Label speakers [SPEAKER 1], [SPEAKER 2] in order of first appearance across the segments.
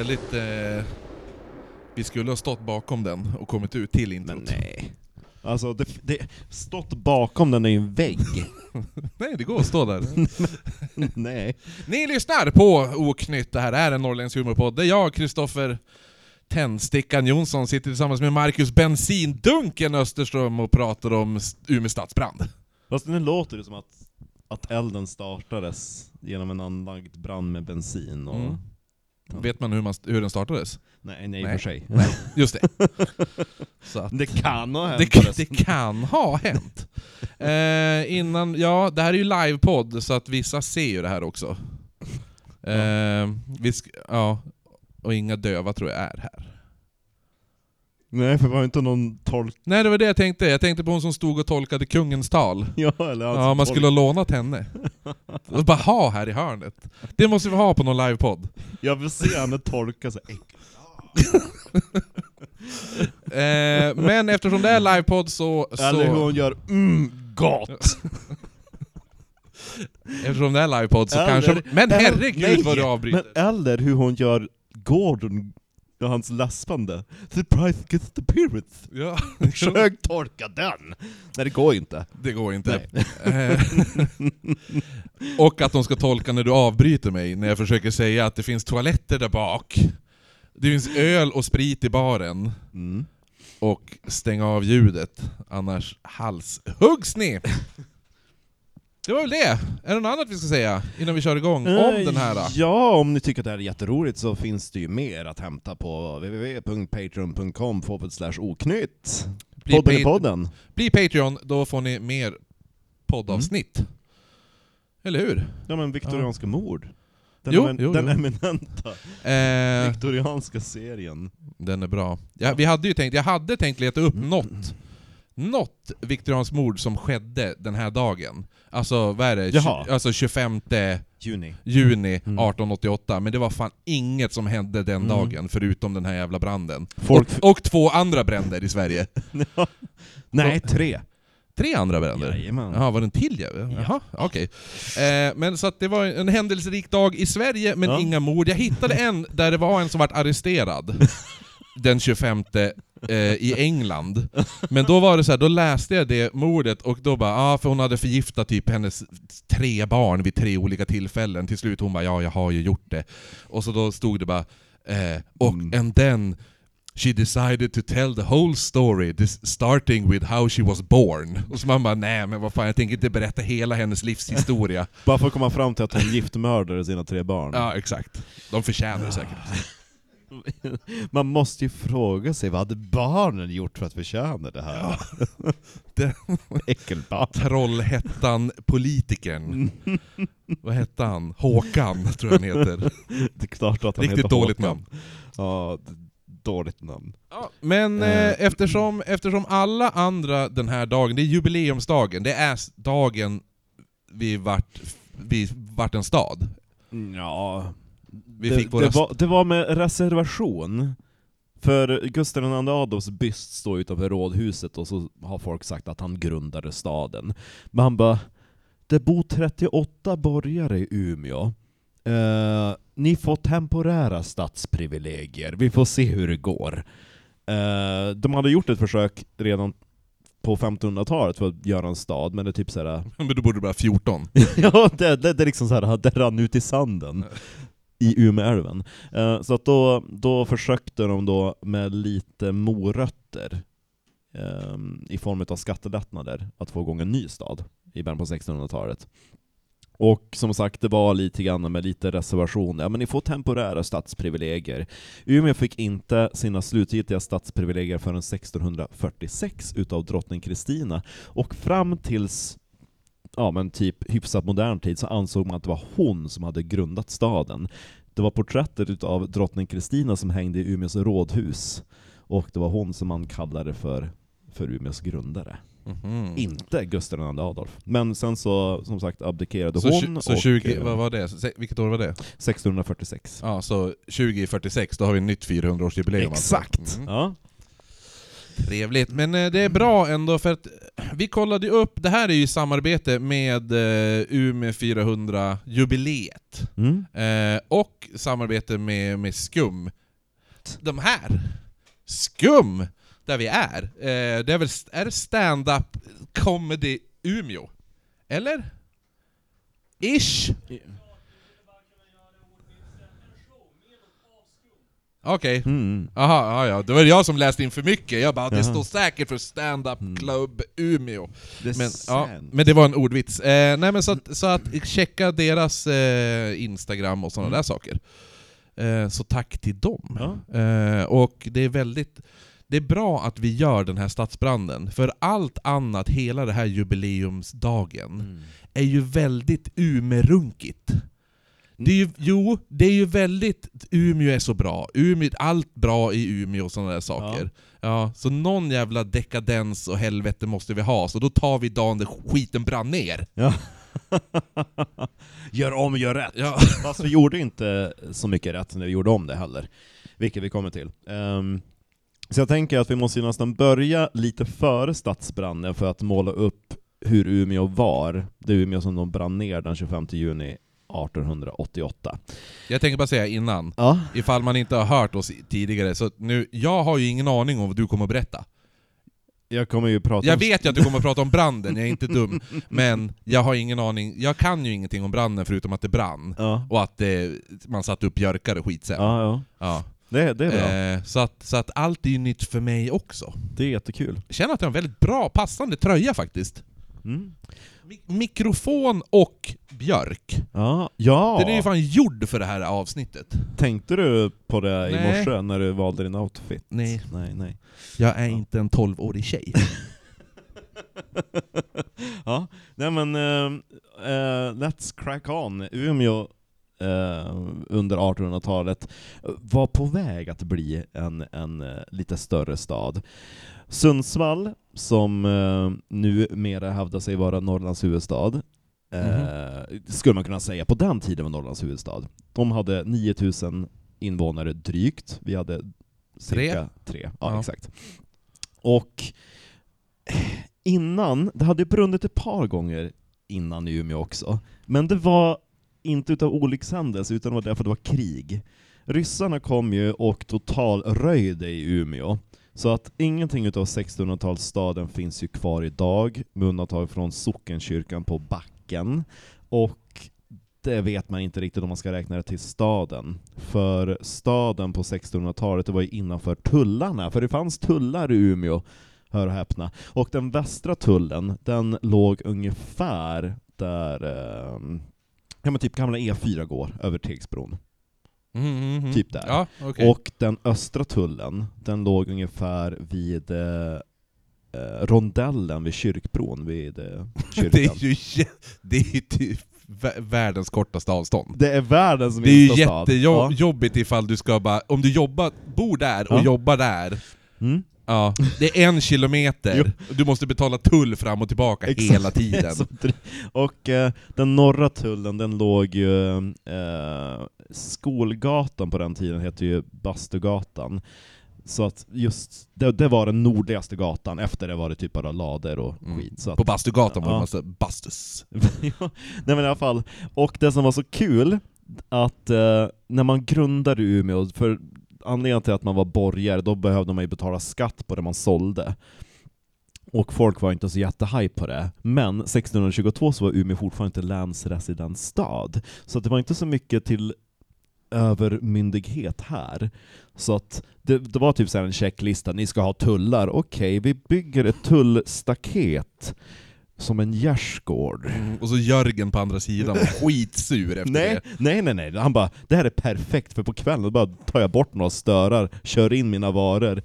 [SPEAKER 1] Väldigt... Eh, vi skulle ha stått bakom den och kommit ut till
[SPEAKER 2] Men
[SPEAKER 1] introt.
[SPEAKER 2] nej. Alltså, det, det, stått bakom den är ju en vägg.
[SPEAKER 1] Nej, det går att stå där.
[SPEAKER 2] nej.
[SPEAKER 1] Ni lyssnar på Oknytt, det här är en norrländsk humorpodd. Det är jag, Kristoffer Tändstickan Jonsson, sitter tillsammans med Marcus Bensindunken Österström och pratar om Umeå stadsbrand.
[SPEAKER 2] Fast nu låter det som att, att elden startades genom en anlagd brand med bensin och...
[SPEAKER 1] Mm. Vet man hur, man, hur den startades?
[SPEAKER 2] Nej, nej,
[SPEAKER 1] Nej.
[SPEAKER 2] för sig.
[SPEAKER 1] Just det. Så att
[SPEAKER 2] Det kan ha hänt
[SPEAKER 1] det, det kan ha hänt. Eh, innan, ja, det här är ju livepodd, så att vissa ser ju det här också. Eh, vi sk- ja, och inga döva tror jag är här.
[SPEAKER 2] Nej, för det var inte någon tolk...
[SPEAKER 1] Nej, det var det jag tänkte. Jag tänkte på hon som stod och tolkade kungens tal.
[SPEAKER 2] Ja, eller alltså
[SPEAKER 1] Ja, man skulle ha lånat henne. Och bara ha här i hörnet. Det måste vi ha på någon livepodd.
[SPEAKER 2] Jag vill se henne tolka så.
[SPEAKER 1] Eh, men eftersom det är livepodd så...
[SPEAKER 2] Eller hur
[SPEAKER 1] så
[SPEAKER 2] hon gör mm, gott!
[SPEAKER 1] eftersom det är livepodd så
[SPEAKER 2] Eller-
[SPEAKER 1] kanske... Men
[SPEAKER 2] eller-
[SPEAKER 1] herregud
[SPEAKER 2] nej,
[SPEAKER 1] vad du avbryter!
[SPEAKER 2] Men eller hur hon gör Gordon, och hans läspande. Surprise gets the pirates.
[SPEAKER 1] Ja,
[SPEAKER 2] Försök tolka den! Nej det går inte.
[SPEAKER 1] det går inte. Eh, och att de ska tolka när du avbryter mig, när jag försöker säga att det finns toaletter där bak. Det finns öl och sprit i baren.
[SPEAKER 2] Mm.
[SPEAKER 1] Och stänga av ljudet, annars halshuggs ni! Det var väl det! Är det något annat vi ska säga innan vi kör igång om
[SPEAKER 2] Eh,
[SPEAKER 1] den här? då?
[SPEAKER 2] Ja, om ni tycker att det här är jätteroligt så finns det ju mer att hämta på www.patreon.com oknytt.
[SPEAKER 1] Bli,
[SPEAKER 2] Podden i podden.
[SPEAKER 1] bli Patreon, då får ni mer poddavsnitt. Eller hur?
[SPEAKER 2] Ja men viktorianska mord. Den,
[SPEAKER 1] Jo,
[SPEAKER 2] emin-
[SPEAKER 1] jo,
[SPEAKER 2] den
[SPEAKER 1] jo.
[SPEAKER 2] eminenta
[SPEAKER 1] Eh,
[SPEAKER 2] viktorianska serien.
[SPEAKER 1] den är bra. Ja, vi hade ju tänkt, jag hade tänkt leta upp något, något viktorianskt mord som skedde den här dagen. Alltså, vad är det?
[SPEAKER 2] Jaha.
[SPEAKER 1] Alltså 25
[SPEAKER 2] Juni.
[SPEAKER 1] juni
[SPEAKER 2] Mm.
[SPEAKER 1] 1888, men det var fan inget som hände den
[SPEAKER 2] Mm.
[SPEAKER 1] dagen, förutom den här jävla branden.
[SPEAKER 2] Folk...
[SPEAKER 1] Och, och två andra bränder i Sverige.
[SPEAKER 2] Nej, tre.
[SPEAKER 1] Tre andra bränder?
[SPEAKER 2] Jajamän.
[SPEAKER 1] Jaha, var det en till? Ja. Jaha, okej. Eh, men så att det var en händelserik dag i Sverige, men
[SPEAKER 2] Ja.
[SPEAKER 1] inga mord. Jag hittade en där det var en som vart arresterad den 25 eh, i England. Men då var det så här, då läste jag det mordet och då bara, ja ah, för hon hade förgiftat typ hennes tre barn vid tre olika tillfällen. Till slut hon bara, ja jag har ju gjort det. Och så då stod det bara, eh, och
[SPEAKER 2] Mm.
[SPEAKER 1] and then She decided to tell the whole story, this, starting with how she was born. Och så man bara, nej men vad fan, jag tänker inte berätta hela hennes livshistoria.
[SPEAKER 2] Bara för att komma fram till att hon giftmördade sina tre barn.
[SPEAKER 1] ja, exakt. De förtjänar det säkert.
[SPEAKER 2] Man måste ju fråga sig, vad hade barnen gjort för att förtjäna det här?
[SPEAKER 1] Det-
[SPEAKER 2] Äckelbarn.
[SPEAKER 1] Trollhättan-politikern. Vad hette han? Håkan, tror jag han heter.
[SPEAKER 2] Det är klart att han
[SPEAKER 1] Riktigt
[SPEAKER 2] heter
[SPEAKER 1] dåligt
[SPEAKER 2] Håkan.
[SPEAKER 1] namn.
[SPEAKER 2] Ja, dåligt namn.
[SPEAKER 1] Ja, men
[SPEAKER 2] Eh.
[SPEAKER 1] eh, eftersom, eftersom alla andra den här dagen, det är jubileumsdagen, det är dagen vi vart, vi vart en stad.
[SPEAKER 2] Ja,
[SPEAKER 1] Vi
[SPEAKER 2] det,
[SPEAKER 1] fick våra
[SPEAKER 2] det, var, det var med reservation. För Gustav II Adolfs byst står utanför rådhuset och så har folk sagt att han grundade staden. Men han bara, det bor 38 borgare i Umeå. Eh, ni får temporära stadsprivilegier, vi får se hur det går. Eh, de hade gjort ett försök redan på 1500-talet för att göra en stad, men det är typ såhär
[SPEAKER 1] Men då borde det vara 14.
[SPEAKER 2] ja, det, det, det är liksom så här, det rann ut i sanden i Umeälven. Eh, så att då, då försökte de då med lite morötter eh, i form av skattelättnader att få igång en ny stad i början på 1600-talet. Och som sagt, det var lite grann med lite reservationer. Ja, men ni får temporära stadsprivilegier. Umeå fick inte sina slutgiltiga stadsprivilegier förrän 1646 utav drottning Kristina. Och fram tills ja, men typ hyfsat modern tid så ansåg man att det var hon som hade grundat staden. Det var porträttet utav drottning Kristina som hängde i Umeås rådhus. Och det var hon som man kallade för, för Umeås grundare.
[SPEAKER 1] Mhm.
[SPEAKER 2] Inte Gustav II Adolf. Men sen så, som sagt, abdikerade
[SPEAKER 1] Så,
[SPEAKER 2] hon
[SPEAKER 1] så
[SPEAKER 2] och,
[SPEAKER 1] 20,
[SPEAKER 2] eh,
[SPEAKER 1] vad var det? Se- Vilket år var det?
[SPEAKER 2] 1646.
[SPEAKER 1] Ja, så 2046, då har vi nytt 400-årsjubileum
[SPEAKER 2] Exakt!
[SPEAKER 1] alltså. Mm.
[SPEAKER 2] Ja.
[SPEAKER 1] Trevligt, men eh, det är bra ändå för att vi kollade upp, det här är ju i samarbete med eh, Umeå 400-jubileet.
[SPEAKER 2] Mm.
[SPEAKER 1] Eh, och samarbete med, med Skum. De här, Skum, där vi är, eh, det är väl är det stand-up comedy Umeå? Eller? Ish? Okej.
[SPEAKER 2] Mm.
[SPEAKER 1] Aha, ja, det var jag som läste in för mycket. Jag bara, det står säkert för stand-up
[SPEAKER 2] Mm.
[SPEAKER 1] club Umeå.
[SPEAKER 2] Det
[SPEAKER 1] Men, ja, men det var en ordvits. Eh, nej men så att, så att checka deras eh, Instagram och sådana
[SPEAKER 2] Mm.
[SPEAKER 1] där saker. Eh, så tack till dem.
[SPEAKER 2] Ja.
[SPEAKER 1] Eh, och det är väldigt det är bra att vi gör den här stadsbranden, för allt annat, hela det här jubileumsdagen,
[SPEAKER 2] Mm.
[SPEAKER 1] är ju väldigt umerunkigt. Det är ju, jo, det är ju väldigt... Umeå är så bra. Umeå, allt bra i Umeå och sådana där saker. Ja. så någon jävla dekadens och helvete måste vi ha, så då tar vi dagen där skiten brann ner.
[SPEAKER 2] Ja. gör om, gör rätt.
[SPEAKER 1] Ja.
[SPEAKER 2] Fast vi gjorde inte så mycket rätt när vi gjorde om det heller, vilket vi kommer till. Ehm, så jag tänker att vi måste ju nästan börja lite före stadsbranden för att måla upp hur Umeå var, det Umeå som de brann ner den 25 juni 1888.
[SPEAKER 1] Jag tänker bara säga innan,
[SPEAKER 2] Ja.
[SPEAKER 1] ifall man inte har hört oss tidigare, så nu, jag har ju ingen aning om vad du kommer att berätta.
[SPEAKER 2] Jag kommer ju prata
[SPEAKER 1] Jag
[SPEAKER 2] om...
[SPEAKER 1] vet ju att du kommer att prata om branden, jag är inte dum, men jag har ingen aning, jag kan ju ingenting om branden förutom att det brann.
[SPEAKER 2] Ja.
[SPEAKER 1] Och att det, man satte upp björkar och skit sen.
[SPEAKER 2] Ja, ja.
[SPEAKER 1] Ja.
[SPEAKER 2] Det, det är bra.
[SPEAKER 1] Eh, så, att, så att allt är ju nytt för mig också.
[SPEAKER 2] Det är jättekul.
[SPEAKER 1] Jag känner att jag har en väldigt bra, passande tröja faktiskt.
[SPEAKER 2] Mm.
[SPEAKER 1] Mi- mikrofon och björk.
[SPEAKER 2] Ja. ja.
[SPEAKER 1] Den är ju fan gjord för det här avsnittet.
[SPEAKER 2] Tänkte du på det i morse när du valde din outfit?
[SPEAKER 1] Nej.
[SPEAKER 2] Nej, nej.
[SPEAKER 1] Jag är inte en 12-årig tjej.
[SPEAKER 2] ja, nej men eh, eh, let's crack on. Umeå eh, under 1800-talet var på väg att bli en, en lite större stad. Sundsvall, som eh, numera hävdar sig vara Norrlands huvudstad, eh, skulle man kunna säga på den tiden var Norrlands huvudstad. De hade 9000 invånare drygt, vi hade cirka tre. Ja,
[SPEAKER 1] Ja.
[SPEAKER 2] exakt. Och innan, det hade brunnit ett par gånger innan i Umeå också, men det var inte utav olyckshändelse, utan det var därför det var krig. Ryssarna kom ju och totalröjde i Umeå, så att ingenting utav 1600-talsstaden finns ju kvar idag, med undantag från sockenkyrkan på backen, och det vet man inte riktigt om man ska räkna det till staden. För staden på 1600-talet, det var ju innanför tullarna, för det fanns tullar i Umeå, hör och häpna. Och den västra tullen, den låg ungefär där, eh, ja men typ gamla E4 går, över Tegsbron.
[SPEAKER 1] Mm, mm, mm.
[SPEAKER 2] Typ där.
[SPEAKER 1] Ja, okej.
[SPEAKER 2] Och den östra tullen, den låg ungefär vid eh, eh, rondellen vid kyrkbron, vid eh, kyrkan.
[SPEAKER 1] Det är ju jä- det är ju typ vä- världens kortaste avstånd.
[SPEAKER 2] Det är världens
[SPEAKER 1] Det är ju
[SPEAKER 2] minsta stad.
[SPEAKER 1] jättejobbigt ifall du ska bara, om du jobbar, bor där och
[SPEAKER 2] Ja.
[SPEAKER 1] jobbar där,
[SPEAKER 2] Ja. Mm.
[SPEAKER 1] ja, det är en kilometer, du måste betala tull fram och tillbaka
[SPEAKER 2] Exakt.
[SPEAKER 1] hela tiden.
[SPEAKER 2] Så och eh, den norra tullen, den låg ju... Eh, Skolgatan på den tiden hette ju Bastugatan. Så att just, det, det var den nordligaste gatan, efter det var det typ bara lader och
[SPEAKER 1] Mm.
[SPEAKER 2] skit. Så att,
[SPEAKER 1] På Bastugatan var det
[SPEAKER 2] Ja.
[SPEAKER 1] massa bastus.
[SPEAKER 2] Ja, Nej men i alla fall, och det som var så kul, att eh, när man grundade Umeå, för anledningen till att man var borgare, då behövde man ju betala skatt på det man sålde. Och folk var inte så jättehype på det. Men 1622 så var Umeå fortfarande inte länsresidensstad. Så det var inte så mycket till övermyndighet här. Så att det, det var typ så här en checklista, ni ska ha tullar, okej, vi bygger ett tullstaket som en gärdsgård.
[SPEAKER 1] Mm, och så Jörgen på andra sidan skitsur efter
[SPEAKER 2] Nej,
[SPEAKER 1] det.
[SPEAKER 2] nej, nej, nej. Han bara, det här är perfekt, för på kvällen då bara tar jag bort några störar, kör in mina varor,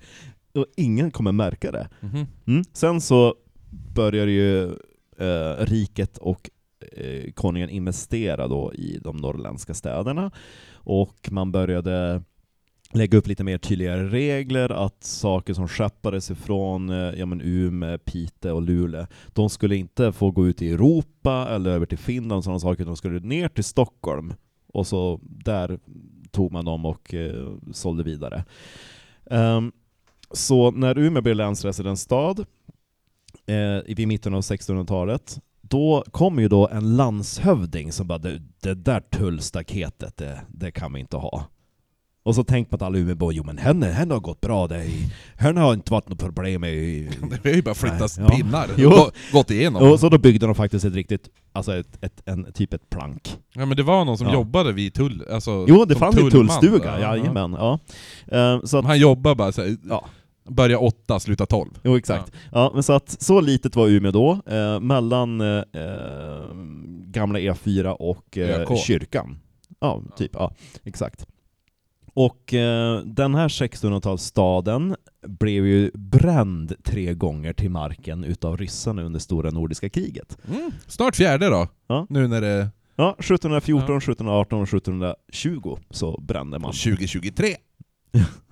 [SPEAKER 2] och ingen kommer märka det.
[SPEAKER 1] Mhm.
[SPEAKER 2] Mm. Sen så börjar ju eh, riket och eh, konungen investera då i de norrländska städerna, och man började lägga upp lite mer tydligare regler, att saker som skeppades ifrån eh, ja, men Umeå, Piteå och Luleå, de skulle inte få gå ut i Europa eller över till Finland och sådana saker, utan de skulle ner till Stockholm. Och så där tog man dem och eh, sålde vidare. Ehm, så när Umeå blev länsresidensstad eh, vid mitten av 1600-talet, då kom ju då en landshövding som bara det, det där tullstaketet, det, det kan vi inte ha. Och så tänkte man att alla Umeåbor, jo men henne, henne har gått bra, det, henne har inte varit något problem med...
[SPEAKER 1] Det är ju bara flyttas
[SPEAKER 2] Nej, ja.
[SPEAKER 1] pinnar,
[SPEAKER 2] Jo.
[SPEAKER 1] Gå- gått igenom.
[SPEAKER 2] Och så då byggde de faktiskt ett riktigt, alltså ett, ett, en, typ ett plank.
[SPEAKER 1] Ja men det var någon som
[SPEAKER 2] Ja.
[SPEAKER 1] jobbade vid tull... Alltså,
[SPEAKER 2] Jo, det fanns
[SPEAKER 1] tullman,
[SPEAKER 2] tullstuga,
[SPEAKER 1] ja.
[SPEAKER 2] jajamän. Ja. Eh, så att,
[SPEAKER 1] Han jobbar bara såhär,
[SPEAKER 2] Ja.
[SPEAKER 1] Börja åtta, sluta tolv.
[SPEAKER 2] Jo, exakt. Ja. men så att så litet var Umeå då, eh, mellan eh, eh, gamla E4 och eh,
[SPEAKER 1] ÖK.
[SPEAKER 2] kyrkan. Ja, typ. Ja, exakt. Och eh, den här 1600-talsstaden blev ju bränd tre gånger till marken utav ryssarna under stora nordiska kriget.
[SPEAKER 1] Mm. Snart fjärde då,
[SPEAKER 2] Ja.
[SPEAKER 1] nu när det
[SPEAKER 2] Ja, 1714,
[SPEAKER 1] Ja.
[SPEAKER 2] 1718 och 1720 så brände man.
[SPEAKER 1] 2023.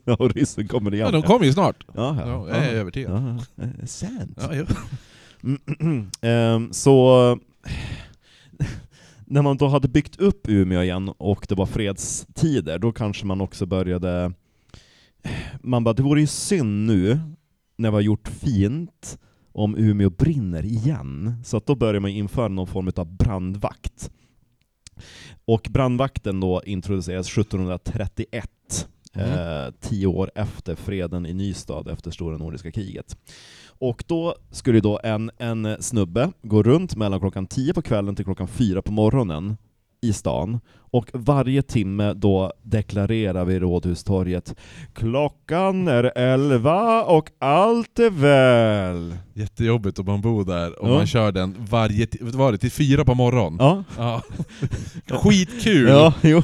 [SPEAKER 2] Ja, och ryssen kommer igen.
[SPEAKER 1] Ja, de kommer ju snart.
[SPEAKER 2] Ja,
[SPEAKER 1] Ja,
[SPEAKER 2] ja.
[SPEAKER 1] jag är övertygad.
[SPEAKER 2] Ja, Sant.
[SPEAKER 1] Ja,
[SPEAKER 2] ehm, så när man då hade byggt upp Umeå igen och det var fredstider, då kanske man också började... Man bara, det vore ju synd nu, när vi har gjort fint, om Umeå brinner igen. Så att då börjar man införa någon form av brandvakt. Och brandvakten då introduceras 1731,
[SPEAKER 1] Mm.
[SPEAKER 2] eh, tio år efter freden i Nystad efter Stora Nordiska kriget. Och då skulle då en, en snubbe gå runt mellan klockan 10 på kvällen till klockan 4 på morgonen i stan, och varje timme då deklarerar vid Rådhustorget Klockan är 11 och allt är väl.
[SPEAKER 1] Jättejobbigt om man bor där och
[SPEAKER 2] Ja.
[SPEAKER 1] man kör den varje, var det, till fyra på morgonen.
[SPEAKER 2] Ja,
[SPEAKER 1] Ja. Skitkul!
[SPEAKER 2] ja jo.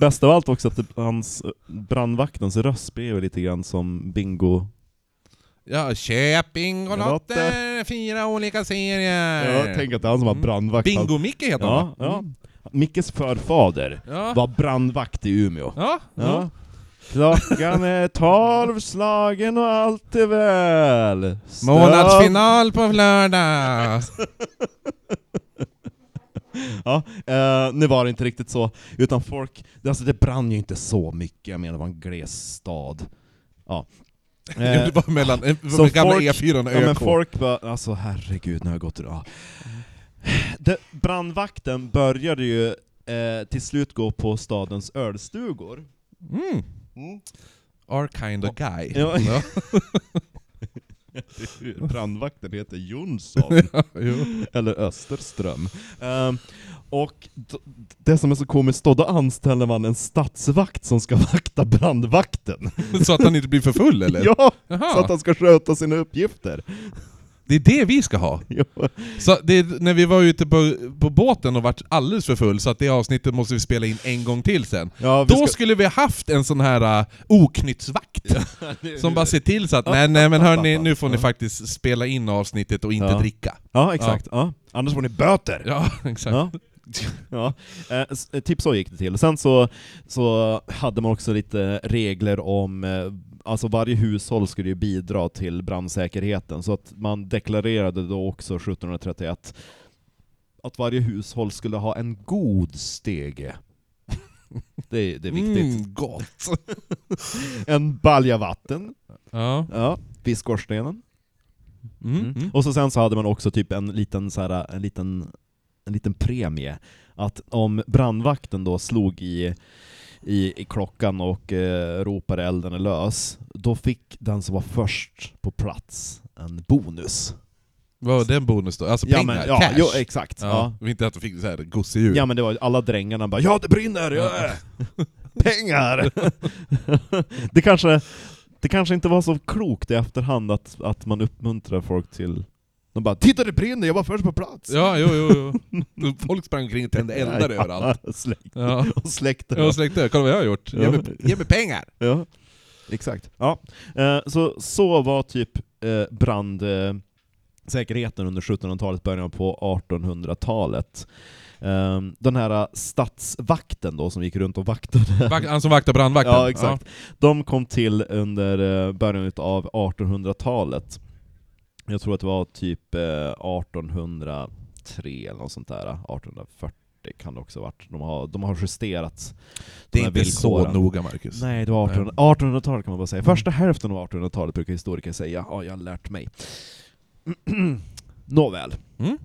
[SPEAKER 2] Bäst av allt också att det, hans brandvaktens röst blev lite grann som bingo.
[SPEAKER 1] Ja, köp Bingolotter, fyra olika serier!
[SPEAKER 2] Ja, tänk att det är han som
[SPEAKER 1] Mm.
[SPEAKER 2] brandvakt.
[SPEAKER 1] Bingo-Micke heter han
[SPEAKER 2] Ja,
[SPEAKER 1] va?
[SPEAKER 2] ja. Mickes förfader
[SPEAKER 1] Ja.
[SPEAKER 2] var brandvakt i Umeå.
[SPEAKER 1] Ja. ja.
[SPEAKER 2] Klockan är tolv slagen och allt är väl. Stöv-
[SPEAKER 1] Månadsfinal på lördag!
[SPEAKER 2] Ja, eh, nu var det inte riktigt så, utan folk, alltså det brann ju inte så mycket, jag menar det var en gles stad. Ja. Eh,
[SPEAKER 1] det var mellan det var
[SPEAKER 2] så
[SPEAKER 1] med gamla
[SPEAKER 2] folk-
[SPEAKER 1] E4 och
[SPEAKER 2] Ja men
[SPEAKER 1] ÖK.
[SPEAKER 2] folk bara, alltså herregud, nu har jag gått ja. Det, Brandvakten började ju eh, till slut gå på stadens ölstugor.
[SPEAKER 1] Mm. Our kind of guy.
[SPEAKER 2] Ja.
[SPEAKER 1] Ja.
[SPEAKER 2] Brandvakten heter Jonsson,
[SPEAKER 1] jo.
[SPEAKER 2] eller Österström. Ehm, och det som är så komiskt då, då anställer man en stadsvakt som ska vakta brandvakten.
[SPEAKER 1] Så att han inte blir för full eller?
[SPEAKER 2] Ja,
[SPEAKER 1] Jaha.
[SPEAKER 2] så att han ska sköta sina uppgifter.
[SPEAKER 1] Det är det vi ska ha.
[SPEAKER 2] Jo.
[SPEAKER 1] Så det, är- när vi var ute på, på båten och vart alldeles för full, så att det avsnittet måste vi spela in en gång till sen.
[SPEAKER 2] Ja,
[SPEAKER 1] Då
[SPEAKER 2] ska-
[SPEAKER 1] skulle vi ha haft en sån här uh, oknyttsvakt, som bara ser till så att nej, nej men hörni, nu får ni faktiskt spela in avsnittet och inte
[SPEAKER 2] Ja.
[SPEAKER 1] dricka.
[SPEAKER 2] Ja, exakt. Ja. Annars får ni böter.
[SPEAKER 1] Ja, exakt.
[SPEAKER 2] Ja. ja. Eh, typ så gick det till. Sen så, så hade man också lite regler om, eh, alltså varje hushåll skulle ju bidra till brandsäkerheten, så att man deklarerade då också 1731 att varje hushåll skulle ha en god stege. Det är, det är viktigt.
[SPEAKER 1] Mm, gott!
[SPEAKER 2] En balja vatten,
[SPEAKER 1] Ja.
[SPEAKER 2] ja, vid skorstenen.
[SPEAKER 1] Mm.
[SPEAKER 2] Mm.
[SPEAKER 1] Mm.
[SPEAKER 2] Och så sen så hade man också typ en liten, så här, en liten, en liten premie, att om brandvakten då slog i, i, i klockan och eh, ropade elden är lös, då fick den som var först på plats en bonus.
[SPEAKER 1] Vad var den bonus då? Alltså
[SPEAKER 2] ja,
[SPEAKER 1] pengar?
[SPEAKER 2] men, ja,
[SPEAKER 1] cash?
[SPEAKER 2] Jo, exakt.
[SPEAKER 1] ja.
[SPEAKER 2] Ja.
[SPEAKER 1] Det var inte att de fick så här gosedjur?
[SPEAKER 2] ja men det var alla drängarna bara 'Ja det brinner! Ja. Pengar!' det, kanske, det kanske inte var så klokt i efterhand att, att man uppmuntrar folk till de bara 'Titta det brinner, jag var först på plats!'
[SPEAKER 1] Ja, jo, jo, jo. Folk sprang omkring och tände eldar
[SPEAKER 2] Ja,
[SPEAKER 1] överallt.
[SPEAKER 2] Släkt.
[SPEAKER 1] Ja.
[SPEAKER 2] Och släckte
[SPEAKER 1] Jag släckte, kolla vad jag har gjort. Ge mig, ge mig pengar!
[SPEAKER 2] Ja, exakt. Ja. Eh, så, så var typ eh, brandsäkerheten under 1700-talet, början på 1800-talet. Eh, den här stadsvakten då, som gick runt och vaktade
[SPEAKER 1] Vak- Han som vaktar brandvakten?
[SPEAKER 2] Ja, exakt. De kom till under eh, början av 1800-talet. Jag tror att det var typ eh, 1803 eller något sånt där, 1840 1840 kan det också ha varit. De har, de har justerat
[SPEAKER 1] Det
[SPEAKER 2] de
[SPEAKER 1] är inte så
[SPEAKER 2] villkoren.
[SPEAKER 1] noga Marcus.
[SPEAKER 2] Nej, det var 1800 1800-talet kan man bara säga. Första hälften av 1800-talet brukar historiker säga. Ja, jag har lärt mig. Nåväl.
[SPEAKER 1] Mm?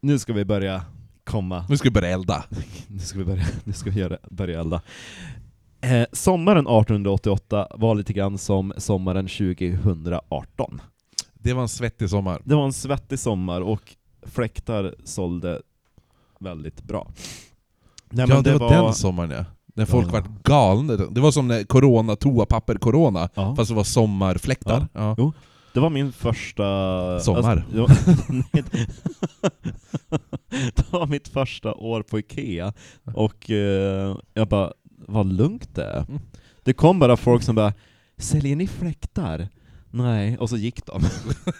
[SPEAKER 2] Nu ska vi börja komma
[SPEAKER 1] Nu ska vi börja elda.
[SPEAKER 2] nu ska vi börja, nu ska vi göra, börja elda. Eh, sommaren 1888 var lite grann som sommaren 2018.
[SPEAKER 1] Det var en svettig sommar.
[SPEAKER 2] Det var en svettig sommar och fläktar sålde väldigt bra. Nej,
[SPEAKER 1] ja, det, var den sommaren ja. När folk
[SPEAKER 2] Ja.
[SPEAKER 1] vart galna. Det var som när corona, toapapper, corona.
[SPEAKER 2] Ja.
[SPEAKER 1] Fast det var sommarfläktar. Ja.
[SPEAKER 2] Jo. Det var min första...
[SPEAKER 1] Sommar.
[SPEAKER 2] Alltså, det, var, det var mitt första år på Ikea, och eh, jag bara, vad lugnt det är.
[SPEAKER 1] Mm.
[SPEAKER 2] Det kom bara folk som bara, säljer ni fläktar? Nej, och så gick de.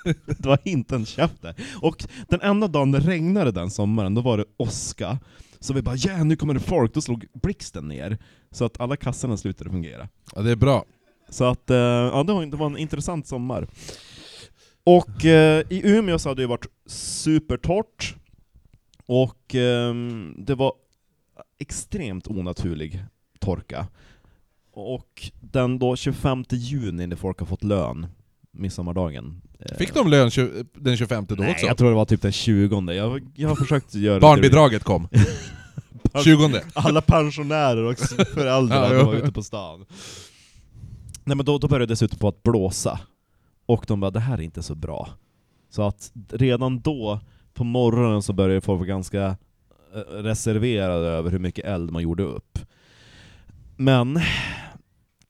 [SPEAKER 2] det var inte en käft där. Och den enda dagen det regnade den sommaren, då var det åska. Så vi bara ja, nu kommer det folk, då slog blixten ner. Så att alla kassorna slutade fungera.
[SPEAKER 1] ja, det är bra.
[SPEAKER 2] Så att, eh, ja det var, det var en intressant sommar. Och eh, i Umeå så hade det varit supertorrt, och ehm, det var extremt onaturlig torka. Och den då 25 juni när folk har fått lön, midsommardagen. eh,
[SPEAKER 1] Fick de lön tju- den 25 då
[SPEAKER 2] Nej,
[SPEAKER 1] också?
[SPEAKER 2] jag tror det var typ den 20 Jag, jag har försökt göra
[SPEAKER 1] Barnbidraget kom. 20
[SPEAKER 2] Alla pensionärer och föräldrar
[SPEAKER 1] Ja,
[SPEAKER 2] var ute på stan. Nej men då, då började det dessutom på att blåsa. Och de bara, det här är inte så bra. Så att redan då, på morgonen, så började folk vara ganska eh, reserverade över hur mycket eld man gjorde upp. Men...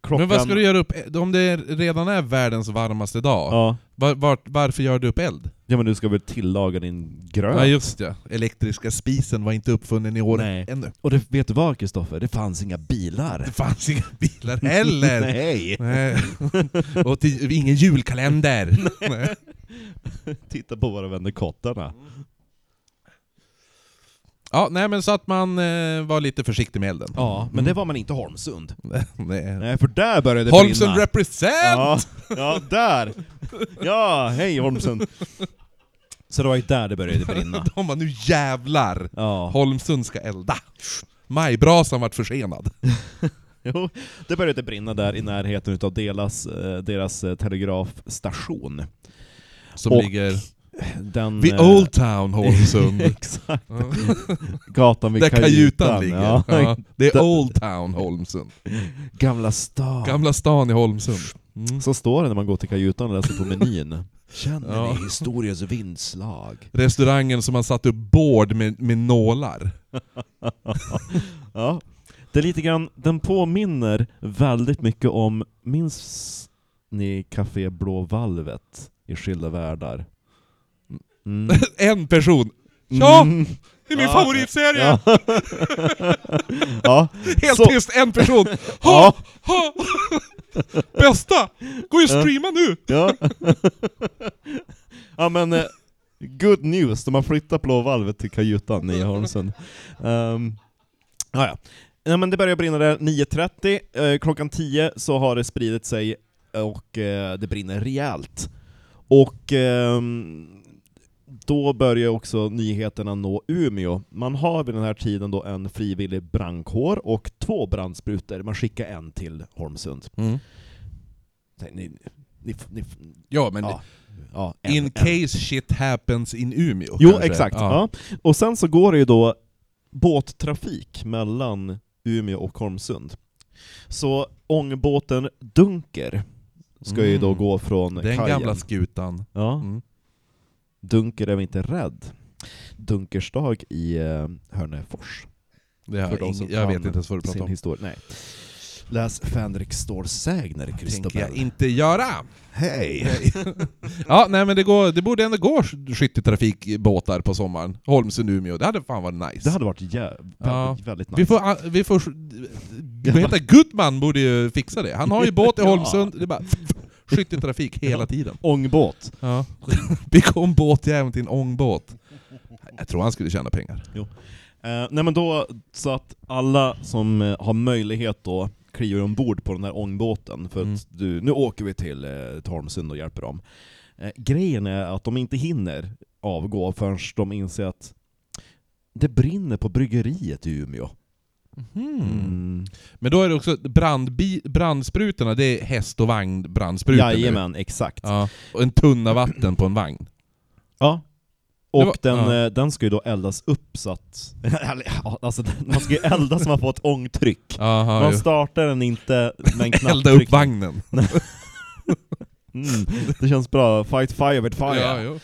[SPEAKER 2] Klockan...
[SPEAKER 1] Men vad ska du göra upp, om det redan är världens varmaste dag,
[SPEAKER 2] Ja,
[SPEAKER 1] var, var, varför gör du upp eld?
[SPEAKER 2] ja men du ska väl tillaga din gröt?
[SPEAKER 1] Ja just ja, elektriska spisen var inte uppfunnen i år
[SPEAKER 2] Nej.
[SPEAKER 1] ännu.
[SPEAKER 2] Och det, vet du vad Kristoffer? Det fanns inga bilar.
[SPEAKER 1] Det fanns inga bilar heller!
[SPEAKER 2] Nej!
[SPEAKER 1] Nej. Och till, ingen julkalender! Nej.
[SPEAKER 2] Titta på våra vänner kottarna.
[SPEAKER 1] Ja, nej men så att man eh, var lite försiktig med elden.
[SPEAKER 2] Ja, men det var man inte i Holmsund.
[SPEAKER 1] Nej.
[SPEAKER 2] Nej, för där började det
[SPEAKER 1] Holmsund
[SPEAKER 2] brinna.
[SPEAKER 1] represent!
[SPEAKER 2] Ja, ja, där! Ja, hej Holmsund! Så det var ju där det började brinna.
[SPEAKER 1] De var nu jävlar!
[SPEAKER 2] Ja,
[SPEAKER 1] Holmsund ska elda. Majbrasan vart försenad.
[SPEAKER 2] jo, det började brinna där i närheten utav deras, eh, deras eh, telegrafstation.
[SPEAKER 1] Som
[SPEAKER 2] Och-
[SPEAKER 1] ligger
[SPEAKER 2] Den...
[SPEAKER 1] vid
[SPEAKER 2] eh,
[SPEAKER 1] Old Town Holmsund.
[SPEAKER 2] Exakt. Gatan vid
[SPEAKER 1] Där kajutan ligger.
[SPEAKER 2] Ja.
[SPEAKER 1] Ja, det är Old Town Holmsund.
[SPEAKER 2] Gamla stan.
[SPEAKER 1] Gamla stan i Holmsund. Mm.
[SPEAKER 2] Så står det när man går till kajutan och läser på menyn. Känner
[SPEAKER 1] Ja.
[SPEAKER 2] ni historiens vindslag?
[SPEAKER 1] Restaurangen som man satt upp bord med, med nålar.
[SPEAKER 2] Ja. Det är lite grann, den påminner väldigt mycket om, minns ni Café Blå Valvet i Skilda Världar? Mm.
[SPEAKER 1] en person. Ja!
[SPEAKER 2] Mm.
[SPEAKER 1] Det är min
[SPEAKER 2] Ja.
[SPEAKER 1] favoritserie!
[SPEAKER 2] Ja. ja.
[SPEAKER 1] Helt
[SPEAKER 2] Så-
[SPEAKER 1] tyst, en person. Ha,
[SPEAKER 2] Ja.
[SPEAKER 1] ha. Bästa! Gå och streama nu!
[SPEAKER 2] Ja. ja men, eh, good news, de har flyttat Blå Valvet till kajutan i Holmsund. Um, ja, ja. Ja, men det börjar brinna där 9.30, eh, klockan 10 så har det spridit sig och eh, det brinner rejält. Och ehm, då börjar också nyheterna nå Umeå. Man har vid den här tiden då en frivillig brandkår och två brandsprutor, man skickar en till Holmsund.
[SPEAKER 1] Mm.
[SPEAKER 2] Ni, ni, ni,
[SPEAKER 1] Ja, men
[SPEAKER 2] ja, ja, en-
[SPEAKER 1] in
[SPEAKER 2] en.
[SPEAKER 1] case shit happens in Umeå.
[SPEAKER 2] Jo,
[SPEAKER 1] kanske.
[SPEAKER 2] exakt.
[SPEAKER 1] Ja.
[SPEAKER 2] Och sen så går det ju då båttrafik mellan Umeå och Holmsund. Så ångbåten Dunker ska ju då
[SPEAKER 1] Mm.
[SPEAKER 2] gå från
[SPEAKER 1] Den
[SPEAKER 2] kajen.
[SPEAKER 1] gamla skutan.
[SPEAKER 2] Ja,
[SPEAKER 1] Mm.
[SPEAKER 2] Dunker är vi inte rädd. Dunkersdag i eh, Hörnefors.
[SPEAKER 1] Det
[SPEAKER 2] de
[SPEAKER 1] ing- jag vet inte ens vad du pratar om.
[SPEAKER 2] historia. Nej. Läs Fänrik Ståls sägner,
[SPEAKER 1] tänker
[SPEAKER 2] Christopher.
[SPEAKER 1] jag inte göra.
[SPEAKER 2] Hej!
[SPEAKER 1] ja, nej men det, går, det borde ändå gå skytteltrafikbåtar på sommaren. Holmsund-Umeå, det hade fan varit nice.
[SPEAKER 2] Det hade varit jä- väldigt,
[SPEAKER 1] Ja.
[SPEAKER 2] väldigt nice.
[SPEAKER 1] Vi får, vi får, vad heter det? Gudman borde ju fixa det. Han har ju båt i. Holmsund, det är bara skytteltrafik hela tiden.
[SPEAKER 2] Ångbåt.
[SPEAKER 1] Ja. Bygga om båtjäveln till en ångbåt. Jag tror han skulle tjäna pengar.
[SPEAKER 2] Eh, nej men då, så att alla som eh, har möjlighet då kliver ombord på den här ångbåten, för
[SPEAKER 1] Mm.
[SPEAKER 2] att du, nu åker vi till eh, Tormsund och hjälper dem. Eh, grejen är att de inte hinner avgå förrän de inser att det brinner på bryggeriet i Umeå.
[SPEAKER 1] Mhm.
[SPEAKER 2] Mm.
[SPEAKER 1] Men då är det också brandbi, brandsprutorna, det är häst och vagn brandsprutor nu.
[SPEAKER 2] Jajamän, exakt. Ja.
[SPEAKER 1] Ja, och en tunna vatten på en vagn.
[SPEAKER 2] Och
[SPEAKER 1] var-
[SPEAKER 2] den,
[SPEAKER 1] ja.
[SPEAKER 2] eh, den ska ju då eldas upp så att... ja, alltså, man ska ju elda så man får ett ångtryck.
[SPEAKER 1] Aha,
[SPEAKER 2] Man startar den inte med en
[SPEAKER 1] Elda upp vagnen.
[SPEAKER 2] Mm, det känns bra. Fight fire with fire.
[SPEAKER 1] Ja, jo.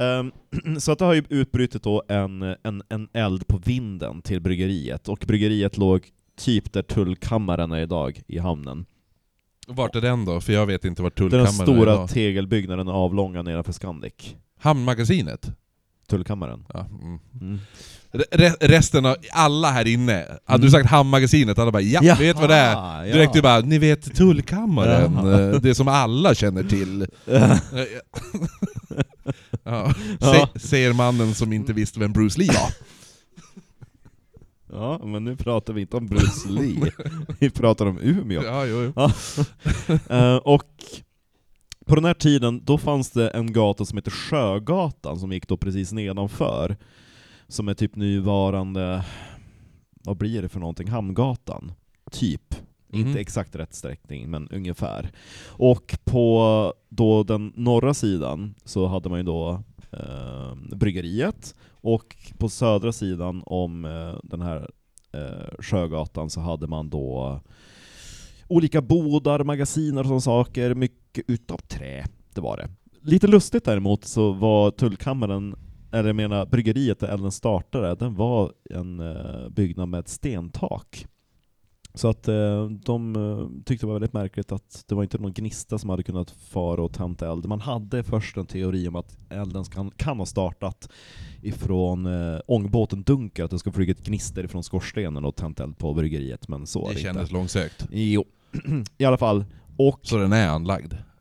[SPEAKER 2] Ehm, så att det har ju utbrutit då en, en, en eld på vinden till bryggeriet, och bryggeriet låg typ där tullkammaren är idag, i hamnen.
[SPEAKER 1] Vart är den då? För jag vet inte vart
[SPEAKER 2] Det är
[SPEAKER 1] tullkammaren
[SPEAKER 2] den stora
[SPEAKER 1] idag.
[SPEAKER 2] tegelbyggnaden avlånga nedanför Scandic.
[SPEAKER 1] Hamnmagasinet?
[SPEAKER 2] Tullkammaren.
[SPEAKER 1] Ja, mm.
[SPEAKER 2] Mm.
[SPEAKER 1] Re resten av, alla här inne, hade du sagt hamnmagasinet, alla bara ja,
[SPEAKER 2] Ja,
[SPEAKER 1] vet vad det är. Direkt du bara, ni vet tullkammaren,
[SPEAKER 2] Ja.
[SPEAKER 1] eh, det som alla känner till. ja.
[SPEAKER 2] Ja.
[SPEAKER 1] Se, säger mannen som inte visste vem Bruce Lee var.
[SPEAKER 2] Ja, men nu pratar vi inte om Bruce Lee, vi pratar om Umeå.
[SPEAKER 1] Ja, jo, jo.
[SPEAKER 2] Eh, och på den här tiden, då fanns det en gata som heter Sjögatan, som gick då precis nedanför, som är typ nuvarande, vad blir det för någonting, Hamngatan? Typ.
[SPEAKER 1] Mhm.
[SPEAKER 2] Inte exakt rätt sträckning, men ungefär. Och på då den norra sidan så hade man ju då eh, bryggeriet, och på södra sidan om eh, den här eh, Sjögatan så hade man då olika bodar, magasiner och sådana saker, mycket utav trä, det var det. Lite lustigt däremot så var tullkammaren, eller jag menar bryggeriet där elden startade, den var en eh, byggnad med ett stentak. Så att eh, de eh, tyckte det var väldigt märkligt att det var inte någon gnista som hade kunnat fara och tända eld. Man hade först en teori om att elden kan, kan ha startat ifrån eh, ångbåten Dunker, att det ska flugit gnister ifrån skorstenen och tänt eld på bryggeriet, men så
[SPEAKER 1] Det
[SPEAKER 2] det inte.
[SPEAKER 1] kändes långsökt.
[SPEAKER 2] Jo, i alla fall. Och...
[SPEAKER 1] Så den är anlagd.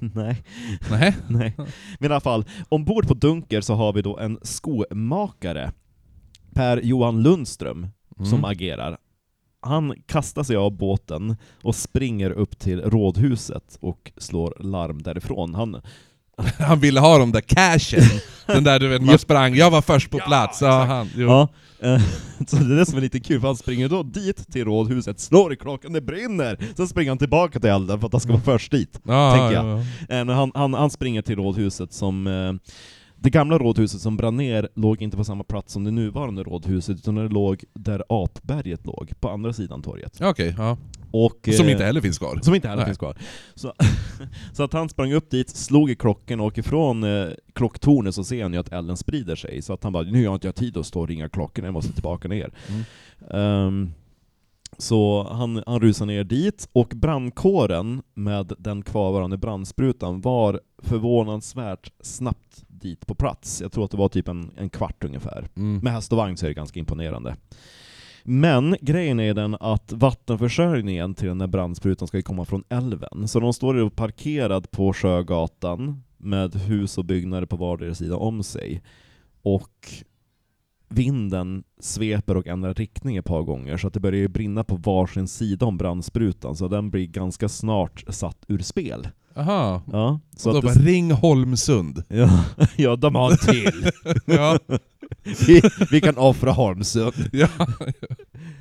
[SPEAKER 2] nej,
[SPEAKER 1] Nej.
[SPEAKER 2] nej. Men i alla fall, ombord på Dunker så har vi då en skomakare, Per Johan Lundström,
[SPEAKER 1] Mm.
[SPEAKER 2] som agerar. Han kastar sig av båten och springer upp till rådhuset och slår larm därifrån. Han,
[SPEAKER 1] Han ville ha de där cashen. Den där du vet, man sprang, jag var först på plats. Ja, han, jo.
[SPEAKER 2] ja, eh, så det är det som är lite kul, för han springer då dit till rådhuset, slår i klockan, det brinner! Sen springer han tillbaka till elden för att han ska vara först dit.
[SPEAKER 1] ja,
[SPEAKER 2] tänker jag.
[SPEAKER 1] ja, ja.
[SPEAKER 2] Eh, han, han, han springer till rådhuset som... Det gamla rådhuset som brann ner låg inte på samma plats som det nuvarande rådhuset, utan det låg där apberget låg, på andra sidan torget.
[SPEAKER 1] Okej, ja.
[SPEAKER 2] Och,
[SPEAKER 1] Som
[SPEAKER 2] eh,
[SPEAKER 1] inte heller finns kvar.
[SPEAKER 2] som inte heller
[SPEAKER 1] Nej.
[SPEAKER 2] finns kvar. Så, så att han sprang upp dit, slog i klockan och ifrån eh, klocktornet så ser han ju att elden sprider sig, så att han bara nu har jag inte tid att stå och ringa klockorna, jag måste tillbaka ner.
[SPEAKER 1] Mm.
[SPEAKER 2] Ehm, så han, han rusar ner dit, och brandkåren med den kvarvarande brandsprutan var förvånansvärt snabbt dit på plats. Jag tror att det var typ en, en kvart ungefär.
[SPEAKER 1] Mm.
[SPEAKER 2] Med häst och vagn så är det ganska imponerande. Men grejen är den att vattenförsörjningen till den där brandsprutan ska ju komma från älven, så de står parkerad på Sjögatan med hus och byggnader på vardera sida om sig. Och vinden sveper och ändrar riktning ett par gånger, så att det börjar ju brinna på varsin sida om brandsprutan, så den blir ganska snart satt ur spel.
[SPEAKER 1] Aha.
[SPEAKER 2] Ja, så
[SPEAKER 1] Och då
[SPEAKER 2] att
[SPEAKER 1] bara,
[SPEAKER 2] det,
[SPEAKER 1] ring Holmsund.
[SPEAKER 2] ja, ja, de har en till.
[SPEAKER 1] Ja,
[SPEAKER 2] vi, vi kan offra Holmsund.
[SPEAKER 1] ja.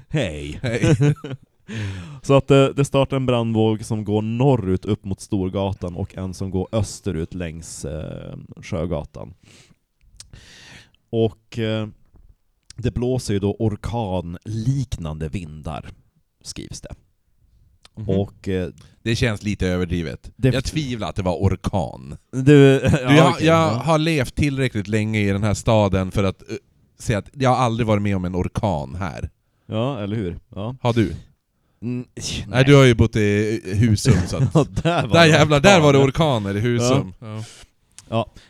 [SPEAKER 2] Hej!
[SPEAKER 1] Hej.
[SPEAKER 2] Så att det, det startar en brandvåg som går norrut upp mot Storgatan och en som går österut längs eh, Sjögatan. Och eh, det blåser ju då orkanliknande vindar, skrivs det.
[SPEAKER 1] Mhm.
[SPEAKER 2] Och eh,
[SPEAKER 1] Det känns lite överdrivet. Jag tvivlar att det var orkan.
[SPEAKER 2] du...
[SPEAKER 1] Du,
[SPEAKER 2] ja,
[SPEAKER 1] jag,
[SPEAKER 2] okej,
[SPEAKER 1] jag
[SPEAKER 2] ja.
[SPEAKER 1] har levt tillräckligt länge i den här staden för att uh, säga att jag har aldrig varit med om en orkan här.
[SPEAKER 2] ja, eller hur? Ja.
[SPEAKER 1] Har du?
[SPEAKER 2] Mm,
[SPEAKER 1] Nej, du har ju bott i Husum så att...
[SPEAKER 2] Ja, där var
[SPEAKER 1] Där
[SPEAKER 2] det
[SPEAKER 1] jävlar, där var det orkaner i Husum. Ja.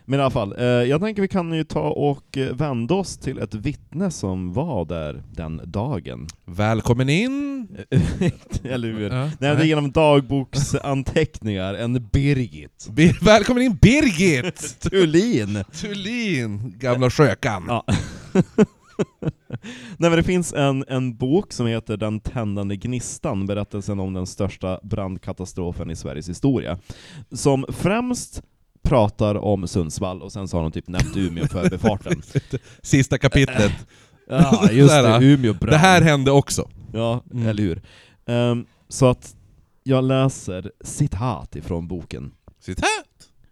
[SPEAKER 2] Men i alla fall, eh, jag tänker vi kan ju ta och eh, vända oss till ett vittne som var där den dagen.
[SPEAKER 1] Välkommen in!
[SPEAKER 2] Eller hur?
[SPEAKER 1] Ja,
[SPEAKER 2] Nej, det är genom dagboksanteckningar, en Birgit.
[SPEAKER 1] Bi- Välkommen in Birgit!
[SPEAKER 2] Thulin!
[SPEAKER 1] Thulin, gamla skökan.
[SPEAKER 2] Ja. Nej men det finns en, en bok som heter Den tändande gnistan, berättelsen om den största brandkatastrofen i Sveriges historia, som främst pratar om Sundsvall, och sen så har de typ nämnt Umeå för förbifarten.
[SPEAKER 1] Sista kapitlet.
[SPEAKER 2] ja, just det, Umeå brann.
[SPEAKER 1] Det här hände också.
[SPEAKER 2] Ja,
[SPEAKER 1] Mm.
[SPEAKER 2] eller hur. Ehm, så att jag läser citat ifrån boken.
[SPEAKER 1] Citat!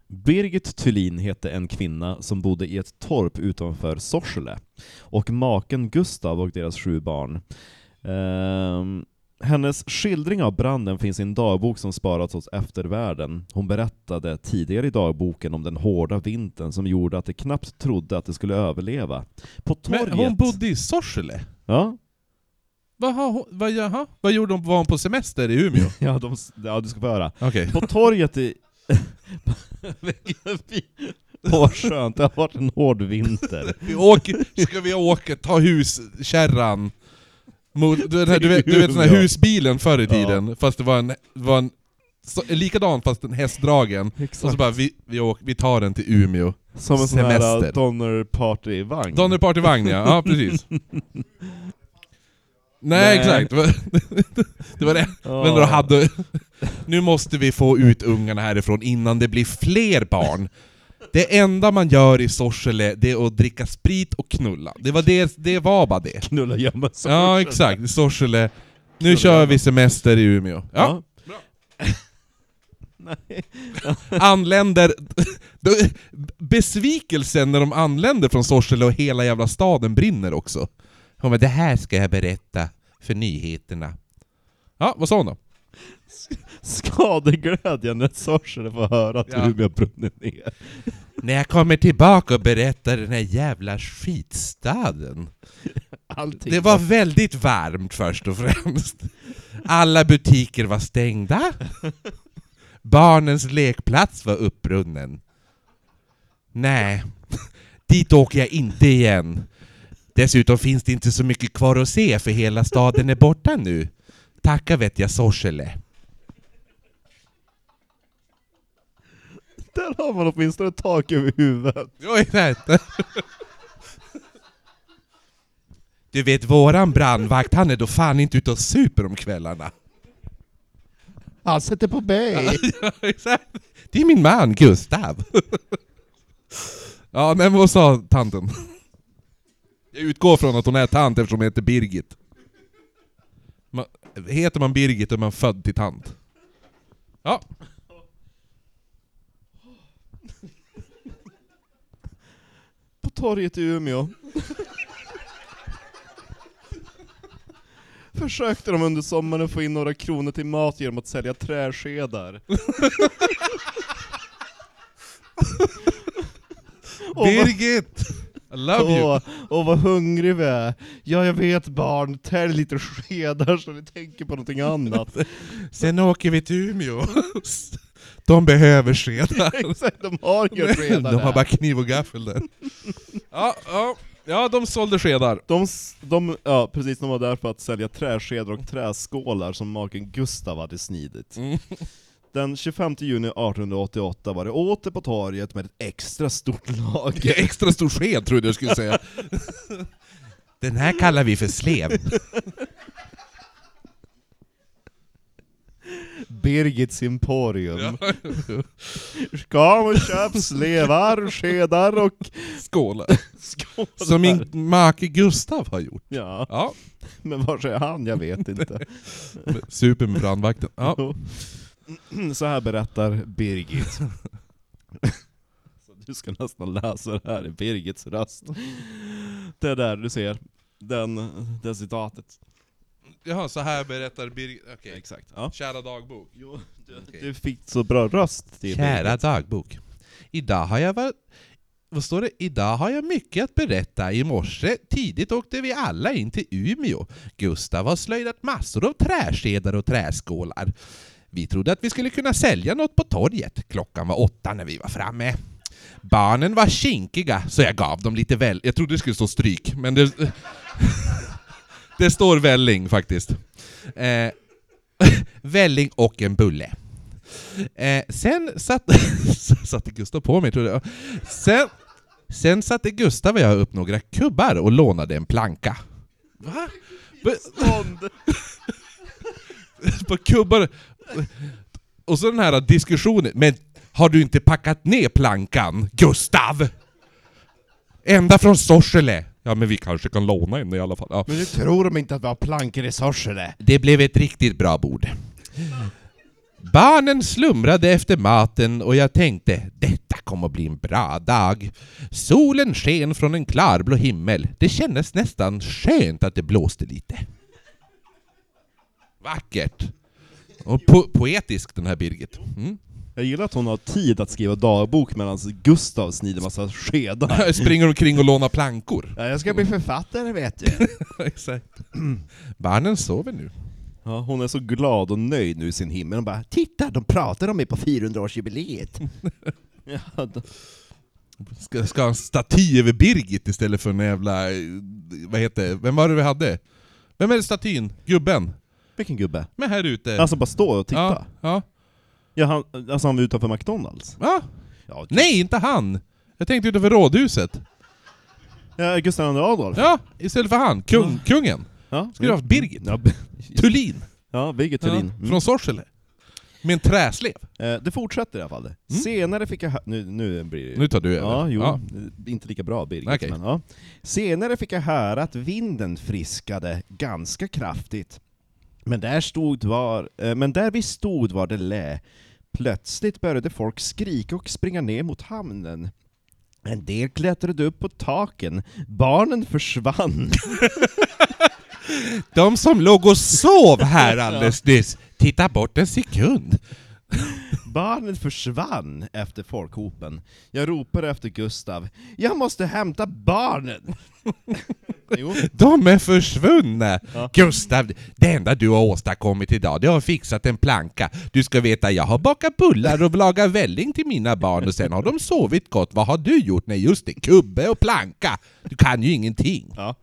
[SPEAKER 2] Birgit Thulin hette en kvinna som bodde i ett torp utanför Sorsele, och maken Gustav och deras sju barn. Ehm, hennes skildring av branden finns i en dagbok som sparats hos eftervärlden. Hon berättade tidigare i dagboken om den hårda vintern som gjorde att de knappt trodde att de skulle överleva. På torget...
[SPEAKER 1] Men hon bodde i Sorsele?
[SPEAKER 2] Ja,
[SPEAKER 1] hon, vad, jaha? vad gjorde hon? Var hon på semester i Umeå?
[SPEAKER 2] ja, de, ja du ska få höra.
[SPEAKER 1] Okej.
[SPEAKER 2] På torget i... Åh vad skönt, det har varit en hård vinter.
[SPEAKER 1] Vi åker, ska vi åka, ta huskärran mot, du, vet- du, vet, du vet den här husbilen förr i tiden, fast det var en, var en så, likadan fast en hästdragen. Och så bara, vi, vi, åker, vi tar den till Umeå.
[SPEAKER 2] Som en sån här
[SPEAKER 1] semester.
[SPEAKER 2] Donner Party-vagn.
[SPEAKER 1] Donner Partyvagn ja, ja precis. Nej,
[SPEAKER 2] Nej.
[SPEAKER 1] exakt, det var det. Var det.
[SPEAKER 2] Ja.
[SPEAKER 1] Men då hade... Nu måste vi få ut ungarna härifrån innan det blir fler barn. Det enda man gör i Sorsele, det är att dricka sprit och knulla. Det var, det, det var bara det.
[SPEAKER 2] Knulla gömma sig.
[SPEAKER 1] Ja, exakt. I Sorsele. Nu
[SPEAKER 2] Knulla
[SPEAKER 1] kör vi semester i Umeå. Ja.
[SPEAKER 2] Nej.
[SPEAKER 1] Anländer... Besvikelsen när de anländer från Sorsele och hela jävla staden brinner också. Hon bara, det här ska jag berätta för nyheterna. Ja, vad sa hon då?
[SPEAKER 2] Skadeglädjen när Sorsele får höra att
[SPEAKER 1] Ja.
[SPEAKER 2] Umeå brunnit ner.
[SPEAKER 1] När jag kommer tillbaka och berättar den här jävla skitstaden.
[SPEAKER 2] Allting.
[SPEAKER 1] Det var väldigt varmt först och främst. Alla butiker var stängda. Barnens lekplats var uppbrunnen. Nej, dit åker jag inte igen. Dessutom finns det inte så mycket kvar att se för hela staden är borta nu. Tacka vet jag Sorsele.
[SPEAKER 2] Där har man åtminstone tak över huvudet.
[SPEAKER 1] Jag vet. Du vet, våran brandvakt, han är då fan inte ute och super om kvällarna.
[SPEAKER 2] Han sätter på mig.
[SPEAKER 1] Ja, exakt. Det är min man, Gustav. Ja, men vad sa tanten? Jag utgår från att hon är tant eftersom hon heter Birgit. Man, heter man Birgit är man född till tant. Ja.
[SPEAKER 2] Torget i Umeå. Försökte de under sommaren få in några kronor till mat genom att sälja träskedar. Och vad-
[SPEAKER 1] Birgit! I love you!
[SPEAKER 2] Åh, åh vad hungrig vi är. Ja jag vet barn, tälj lite skedar så ni tänker på någonting annat.
[SPEAKER 1] Sen åker vi till Umeå. De behöver skedar.
[SPEAKER 2] De har inga skedar
[SPEAKER 1] De har bara kniv och gaffel där. Ja, ja, ja de sålde skedar.
[SPEAKER 2] De, s- de, ja precis, de var där för att sälja träskedar och träskålar som maken Gustav hade snidit.
[SPEAKER 1] Mm.
[SPEAKER 2] Den 25 juni 1888 var det åter på torget med ett extra stort lager.
[SPEAKER 1] Extra stor sked trodde jag skulle säga. Den här kallar vi för slev.
[SPEAKER 2] Birgits Emporium. Ska man köpa slevar, skedar och
[SPEAKER 1] Skål.
[SPEAKER 2] skålar?
[SPEAKER 1] Som min make Gustav har gjort.
[SPEAKER 2] Ja,
[SPEAKER 1] Ja,
[SPEAKER 2] men var är han? Jag vet inte.
[SPEAKER 1] super med brandvakten. Ja.
[SPEAKER 2] Så här berättar Birgit. Du ska nästan läsa det här i Birgits röst. Det där du ser, den, det citatet.
[SPEAKER 1] Jaha, så här berättar Birgit... Okej.
[SPEAKER 2] Exakt. Ja.
[SPEAKER 1] Kära dagbok.
[SPEAKER 2] Jo, du,
[SPEAKER 1] Okej.
[SPEAKER 2] du fick så bra röst till
[SPEAKER 1] Kära
[SPEAKER 2] Birgit.
[SPEAKER 1] dagbok. Idag har jag varit... Vad står det? Idag har jag mycket att berätta. I morse tidigt åkte vi alla in till Umeå. Gustav har slöjdat massor av träskedar och träskålar. Vi trodde att vi skulle kunna sälja något på torget. Klockan var åtta när vi var framme. Barnen var kinkiga, så jag gav dem lite väl... Jag trodde det skulle stå stryk, men det... det står välling faktiskt. Eh, välling och en bulle. Eh, sen satte, satte Gustav på mig, tror jag. Sen, sen satte Gustav och jag upp några kubbar och lånade en planka. Va? På kubbar... Och så den här diskussionen, men Har du inte packat ner plankan, Gustav? Ända från Sorsele. Ja men vi kanske kan låna en i alla fall. Ja.
[SPEAKER 3] Men nu tror de inte att vi har plankor i Sorsele.
[SPEAKER 1] Det blev ett riktigt bra bord. Barnen slumrade efter maten och jag tänkte detta kommer att bli en bra dag. Solen sken från en klarblå himmel. Det kändes nästan skönt att det blåste lite. Vackert! Och po poetisk den här Birgit. Mm.
[SPEAKER 2] Jag gillar att hon har tid att skriva dagbok medan Gustav snider massa skedar.
[SPEAKER 1] Springer omkring och lånar plankor.
[SPEAKER 3] Ja, jag ska bli författare vet du.
[SPEAKER 1] Exakt. Barnen sover nu.
[SPEAKER 2] Ja, hon är så glad och nöjd nu i sin himmel. Hon bara
[SPEAKER 3] Titta, de pratar om mig på 400-årsjubileet.
[SPEAKER 2] ja, då-
[SPEAKER 1] Ska, ska ha en staty över Birgit istället för en jävla... Vad heter? Vem var det vi hade? Vem är det statyn? Gubben?
[SPEAKER 2] Vilken gubbe?
[SPEAKER 1] Men här ute.
[SPEAKER 2] Alltså bara stå och titta.
[SPEAKER 1] ja, ja.
[SPEAKER 2] Ja, han, alltså han var utanför McDonalds.
[SPEAKER 1] ja.
[SPEAKER 2] Ja,
[SPEAKER 1] Nej, inte han! Jag tänkte utanför rådhuset.
[SPEAKER 2] ja Gustav II Adolf.
[SPEAKER 1] Ja, istället för han. Kung, Kungen.
[SPEAKER 2] Ja.
[SPEAKER 1] Skulle du haft Birgit?
[SPEAKER 2] Ja,
[SPEAKER 1] Tullin.
[SPEAKER 2] ja Birgit
[SPEAKER 1] Ja,
[SPEAKER 2] Thulin. Mm.
[SPEAKER 1] Från Sorsele. Med en träslev.
[SPEAKER 2] Eh, det fortsätter i alla fall.
[SPEAKER 1] Mm.
[SPEAKER 2] Senare fick jag nu, nu blir det...
[SPEAKER 1] Nu tar du över.
[SPEAKER 2] Ja, jo.
[SPEAKER 1] Ja.
[SPEAKER 2] Inte lika bra Birgit,
[SPEAKER 1] Okej.
[SPEAKER 2] men ja. Senare fick jag höra att vinden friskade ganska kraftigt. Men där, stod var, eh, men där vi stod var det lä. Plötsligt började folk skrika och springa ner mot hamnen. En del klättrade upp på taken, barnen försvann.
[SPEAKER 1] De som låg och sov här alldeles nyss, titta bort en sekund.
[SPEAKER 2] Barnen försvann efter folkhopen. Jag ropade efter Gustav. Jag måste hämta barnen! jo.
[SPEAKER 1] De är försvunna!
[SPEAKER 2] Ja.
[SPEAKER 1] Gustav, det enda du har åstadkommit idag, det har fixat en planka. Du ska veta, jag har bakat bullar och lagat välling till mina barn och sen har de sovit gott. Vad har du gjort? Nej just det, kubbe och planka. Du kan ju ingenting.
[SPEAKER 2] Ja.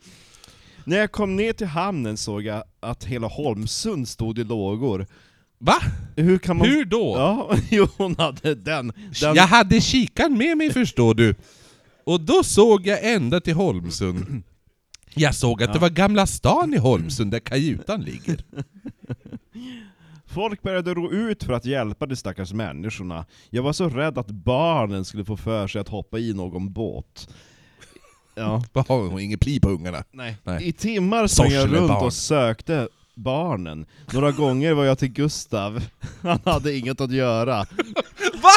[SPEAKER 2] När jag kom ner till hamnen såg jag att hela Holmsund stod i lågor.
[SPEAKER 1] Va?
[SPEAKER 2] Hur man...
[SPEAKER 1] Hur då?
[SPEAKER 2] Ja, jo hon hade den. den...
[SPEAKER 1] Jag hade kikaren med mig förstår du. Och då såg jag ända till Holmsund. Jag såg att det var Gamla stan i Holmsund där kajutan ligger.
[SPEAKER 2] Folk började ro ut för att hjälpa de stackars människorna. Jag var så rädd att barnen skulle få för sig att hoppa i någon båt. Ja.
[SPEAKER 1] Har hon ingen pli på ungarna?
[SPEAKER 2] Nej.
[SPEAKER 1] Nej.
[SPEAKER 2] I timmar sprang jag runt
[SPEAKER 1] barn.
[SPEAKER 2] och sökte barnen. Några gånger var jag till Gustav. Han hade inget att göra.
[SPEAKER 1] Va?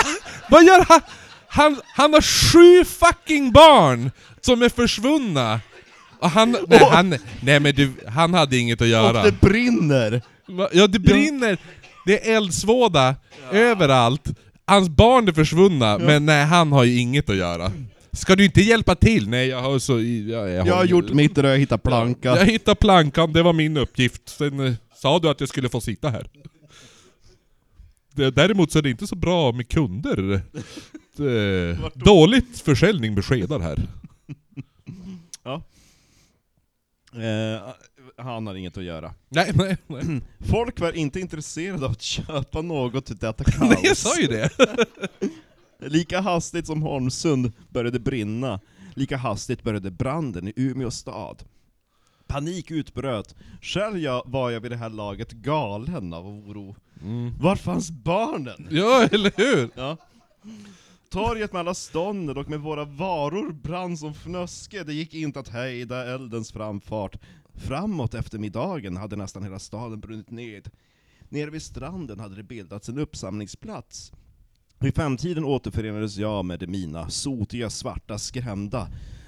[SPEAKER 1] Vad gör han? Han, han har sju fucking barn som är försvunna! Och han, nej, han, nej men du, han hade inget att göra.
[SPEAKER 2] Och det brinner!
[SPEAKER 1] Ja det brinner, det är eldsvåda överallt. Hans barn är försvunna, men nej han har ju inget att göra. Ska du inte hjälpa till? Nej jag har så... Jag,
[SPEAKER 2] Jag har gjort mitt och jag hittat planka.
[SPEAKER 1] Jag hittade plankan, det var min uppgift. Sen eh, sa du att jag skulle få sitta här. Det, däremot så är det inte så bra med kunder. Det, dåligt försäljning med skedar här.
[SPEAKER 2] Eh, han har inget att göra.
[SPEAKER 1] Nej, nej, nej.
[SPEAKER 2] Folk var inte intresserade av att köpa något till detta kaos.
[SPEAKER 1] nej jag sa ju det.
[SPEAKER 2] Lika hastigt som Holmsund började brinna, lika hastigt började branden i Umeå stad. Panik utbröt. Själv jag var jag vid det här laget galen av oro.
[SPEAKER 1] Mm.
[SPEAKER 2] Var fanns barnen?
[SPEAKER 1] Ja, eller hur?
[SPEAKER 2] Ja. Torget med alla stånden och med våra varor brann som fnöske, det gick inte att hejda eldens framfart. Framåt eftermiddagen hade nästan hela staden brunnit ned. Nere vid stranden hade det bildats en uppsamlingsplats. Vid femtiden återförenades jag med mina, sotiga, svarta, skrämda.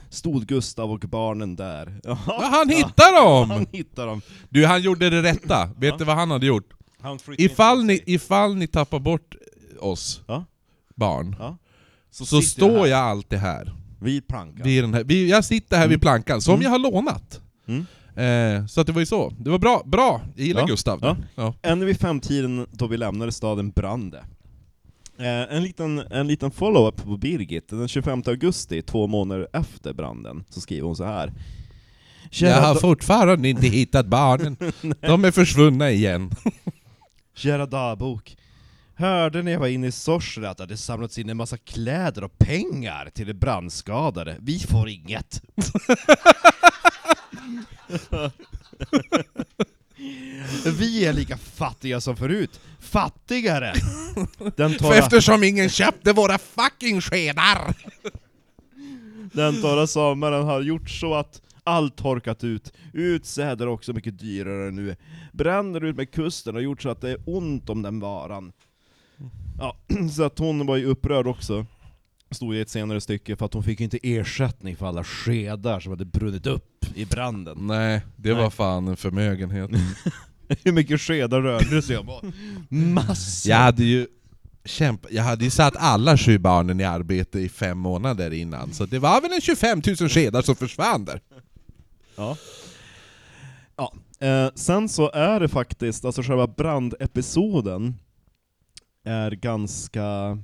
[SPEAKER 2] Stod Gustav och barnen där.
[SPEAKER 1] Ja, han hittar dem!
[SPEAKER 2] Han hittade dem.
[SPEAKER 1] Du, han gjorde det rätta. Vet du vad han hade gjort?
[SPEAKER 2] Han
[SPEAKER 1] Ifall ni, ifall ni tappar bort oss
[SPEAKER 2] Ja.
[SPEAKER 1] barn,
[SPEAKER 2] Ja.
[SPEAKER 1] så,
[SPEAKER 2] sitter
[SPEAKER 1] står
[SPEAKER 2] här
[SPEAKER 1] jag alltid här.
[SPEAKER 2] Vid plankan.
[SPEAKER 1] Vid den här vi, jag sitter här vid
[SPEAKER 2] Mm.
[SPEAKER 1] plankan, som
[SPEAKER 2] Mm.
[SPEAKER 1] jag har lånat.
[SPEAKER 2] Mm.
[SPEAKER 1] Eh, så att det var ju så. Det var bra, bra. Jag gillar
[SPEAKER 2] Ja,
[SPEAKER 1] Gustav.
[SPEAKER 2] ja.
[SPEAKER 1] Ja.
[SPEAKER 2] Ännu vid femtiden då vi lämnade staden brann det. Eh, en liten, en liten follow-up på Birgit. Den 25 augusti, två månader efter branden, så skriver hon så här.
[SPEAKER 1] Jag har fortfarande inte hittat barnen. De är försvunna igen.
[SPEAKER 2] kära dagbok. Hörde när jag var inne i Sorsele att det hade samlats in en massa kläder och pengar till de brandskadade. Vi får inget.
[SPEAKER 3] Vi är lika fattiga som förut. Fattigare!
[SPEAKER 2] Den
[SPEAKER 1] För
[SPEAKER 2] torra,
[SPEAKER 1] eftersom ingen köpte våra fucking skedar!
[SPEAKER 2] den torra sommaren har gjort så att allt torkat ut. Utsäde är också mycket dyrare nu. Bränder ut med kusten har gjort så att det är ont om den varan. Ja, så att hon var ju upprörd också. Stod i ett senare stycke för att hon fick inte ersättning för alla skedar som hade brunnit upp i branden.
[SPEAKER 1] Nej, det
[SPEAKER 2] Nej.
[SPEAKER 1] var fan en förmögenhet.
[SPEAKER 2] Hur mycket skedar rörde sig om? Massor!
[SPEAKER 1] Jag hade ju kämpa, jag hade ju satt alla sju barnen i arbete i fem månader innan, så det var väl en 25 000 skedar som försvann där.
[SPEAKER 2] Ja. ja. Eh, sen så är det faktiskt, alltså själva brandepisoden är ganska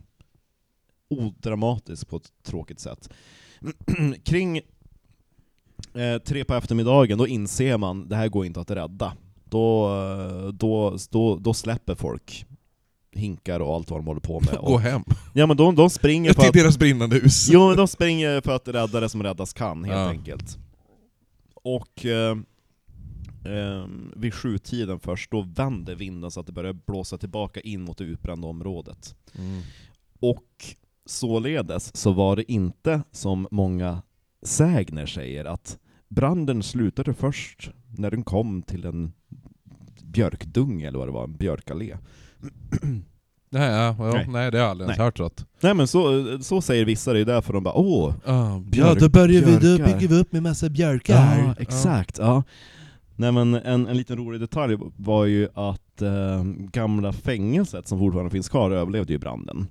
[SPEAKER 2] odramatisk på ett tråkigt sätt. Kring eh, tre på eftermiddagen, då inser man det här går inte att rädda. Då, då, då, då släpper folk hinkar och allt vad de håller på med.
[SPEAKER 1] Gå hem.
[SPEAKER 2] ja men de, de springer för
[SPEAKER 1] Till
[SPEAKER 2] att
[SPEAKER 1] deras brinnande hus.
[SPEAKER 2] Jo, de springer för att rädda det som räddas kan, helt
[SPEAKER 1] Ja.
[SPEAKER 2] enkelt. Och eh, eh, vid sjutiden först, då vänder vinden så att det börjar blåsa tillbaka in mot det utbrända området.
[SPEAKER 1] Mm.
[SPEAKER 2] Och således så var det inte som många sägner säger, att branden slutade först när den kom till en björkdung, eller vad det var, en björkallé.
[SPEAKER 1] Nej, ja, ja,
[SPEAKER 2] Nej.
[SPEAKER 1] nej. det har jag aldrig ens
[SPEAKER 2] Nej.
[SPEAKER 1] hört. Rått.
[SPEAKER 2] Nej men så, så säger vissa, det är därför de bara åh,
[SPEAKER 1] Ah,
[SPEAKER 2] Björk-
[SPEAKER 1] ja, då börjar vi, då bygger vi upp med massa björkar.
[SPEAKER 2] Ja, exakt. Ja. Nej men en, en liten rolig detalj var ju att eh, gamla fängelset som fortfarande finns kvar överlevde ju branden.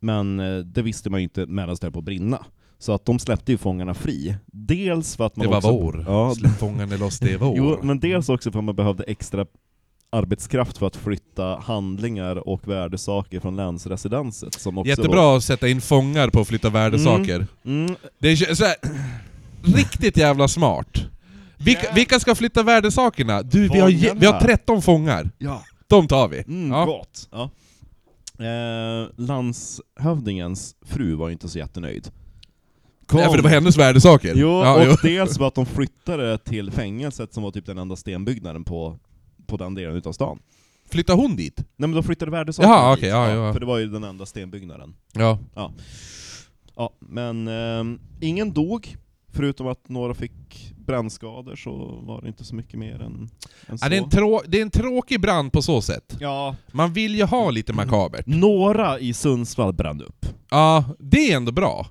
[SPEAKER 2] Men eh, det visste man ju inte medan det höll på att brinna. Så att de släppte ju fångarna fri. Dels för att man
[SPEAKER 1] Det var
[SPEAKER 2] också...
[SPEAKER 1] vår.
[SPEAKER 2] Ja,
[SPEAKER 1] Släpp fångarna loss, det vår.
[SPEAKER 2] jo, men dels också för att man behövde extra arbetskraft för att flytta handlingar och värdesaker från länsresidenset. Som också
[SPEAKER 1] Jättebra att sätta in fångar på att flytta värdesaker.
[SPEAKER 2] Var, mm,
[SPEAKER 1] Det är så här, riktigt jävla smart. Vilka, vilka ska flytta värdesakerna? Du, vi har, vi har
[SPEAKER 2] Fångarna.
[SPEAKER 1] 13 fångar.
[SPEAKER 3] Ja.
[SPEAKER 1] De tar vi.
[SPEAKER 2] Mm,
[SPEAKER 1] Ja.
[SPEAKER 2] Gott! Ja. Eh, landshövdingens fru var inte så jättenöjd. Kom.
[SPEAKER 1] Ja, för det var hennes värdesaker.
[SPEAKER 2] Jo,
[SPEAKER 1] ja,
[SPEAKER 2] och
[SPEAKER 1] jo.
[SPEAKER 2] dels var att de flyttade till fängelset som var typ den enda stenbyggnaden på, på den delen utav stan.
[SPEAKER 1] Flyttar hon dit?
[SPEAKER 2] Nej men de flyttade värdesakerna
[SPEAKER 1] Jaha,
[SPEAKER 2] dit,
[SPEAKER 1] ja, ja.
[SPEAKER 2] För det var ju den enda stenbyggnaden.
[SPEAKER 1] Ja.
[SPEAKER 2] Ja, men ehm, ingen dog, förutom att några fick brännskador så var det inte så mycket mer än, än så.
[SPEAKER 1] Ja, det, är en trå- det är en tråkig brand på så sätt.
[SPEAKER 2] Ja,
[SPEAKER 1] Man vill ju ha lite makabert.
[SPEAKER 2] några i Sundsvall brann upp.
[SPEAKER 1] Ja, det är ändå bra.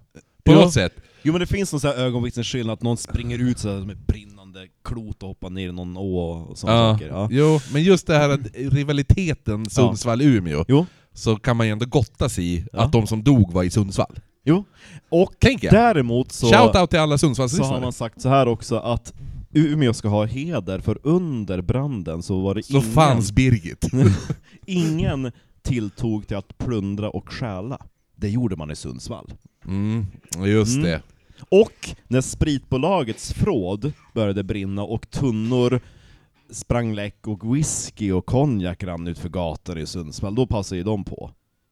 [SPEAKER 1] På något sätt.
[SPEAKER 2] Jo men det finns någon sån här ögonvittnesskillnad att någon springer ut så med brinnande klot och hoppar ner i någon å och sådana
[SPEAKER 1] Ja.
[SPEAKER 2] saker. Ja.
[SPEAKER 1] Jo, men just det här att rivaliteten Sundsvall-Umeå,
[SPEAKER 2] Jo.
[SPEAKER 1] så kan man ju ändå gotta sig i
[SPEAKER 2] Ja.
[SPEAKER 1] att de som dog var i Sundsvall.
[SPEAKER 2] Jo. Och
[SPEAKER 1] Tänker jag.
[SPEAKER 2] däremot så,
[SPEAKER 1] Shout-out till alla
[SPEAKER 2] så har
[SPEAKER 1] Sundsvallslyssnare.
[SPEAKER 2] man sagt så här också att Umeå ska ha heder, för under branden så var det
[SPEAKER 1] Så
[SPEAKER 2] ingen,
[SPEAKER 1] fanns Birgit.
[SPEAKER 2] ingen tilltog till att plundra och stjäla. Det gjorde man i Sundsvall.
[SPEAKER 1] Mm, just
[SPEAKER 2] Mm.
[SPEAKER 1] det.
[SPEAKER 2] Och när spritbolagets fråd började brinna och tunnor sprang läck och whisky och konjak rann ut för gatan i Sundsvall, då passade ju de på.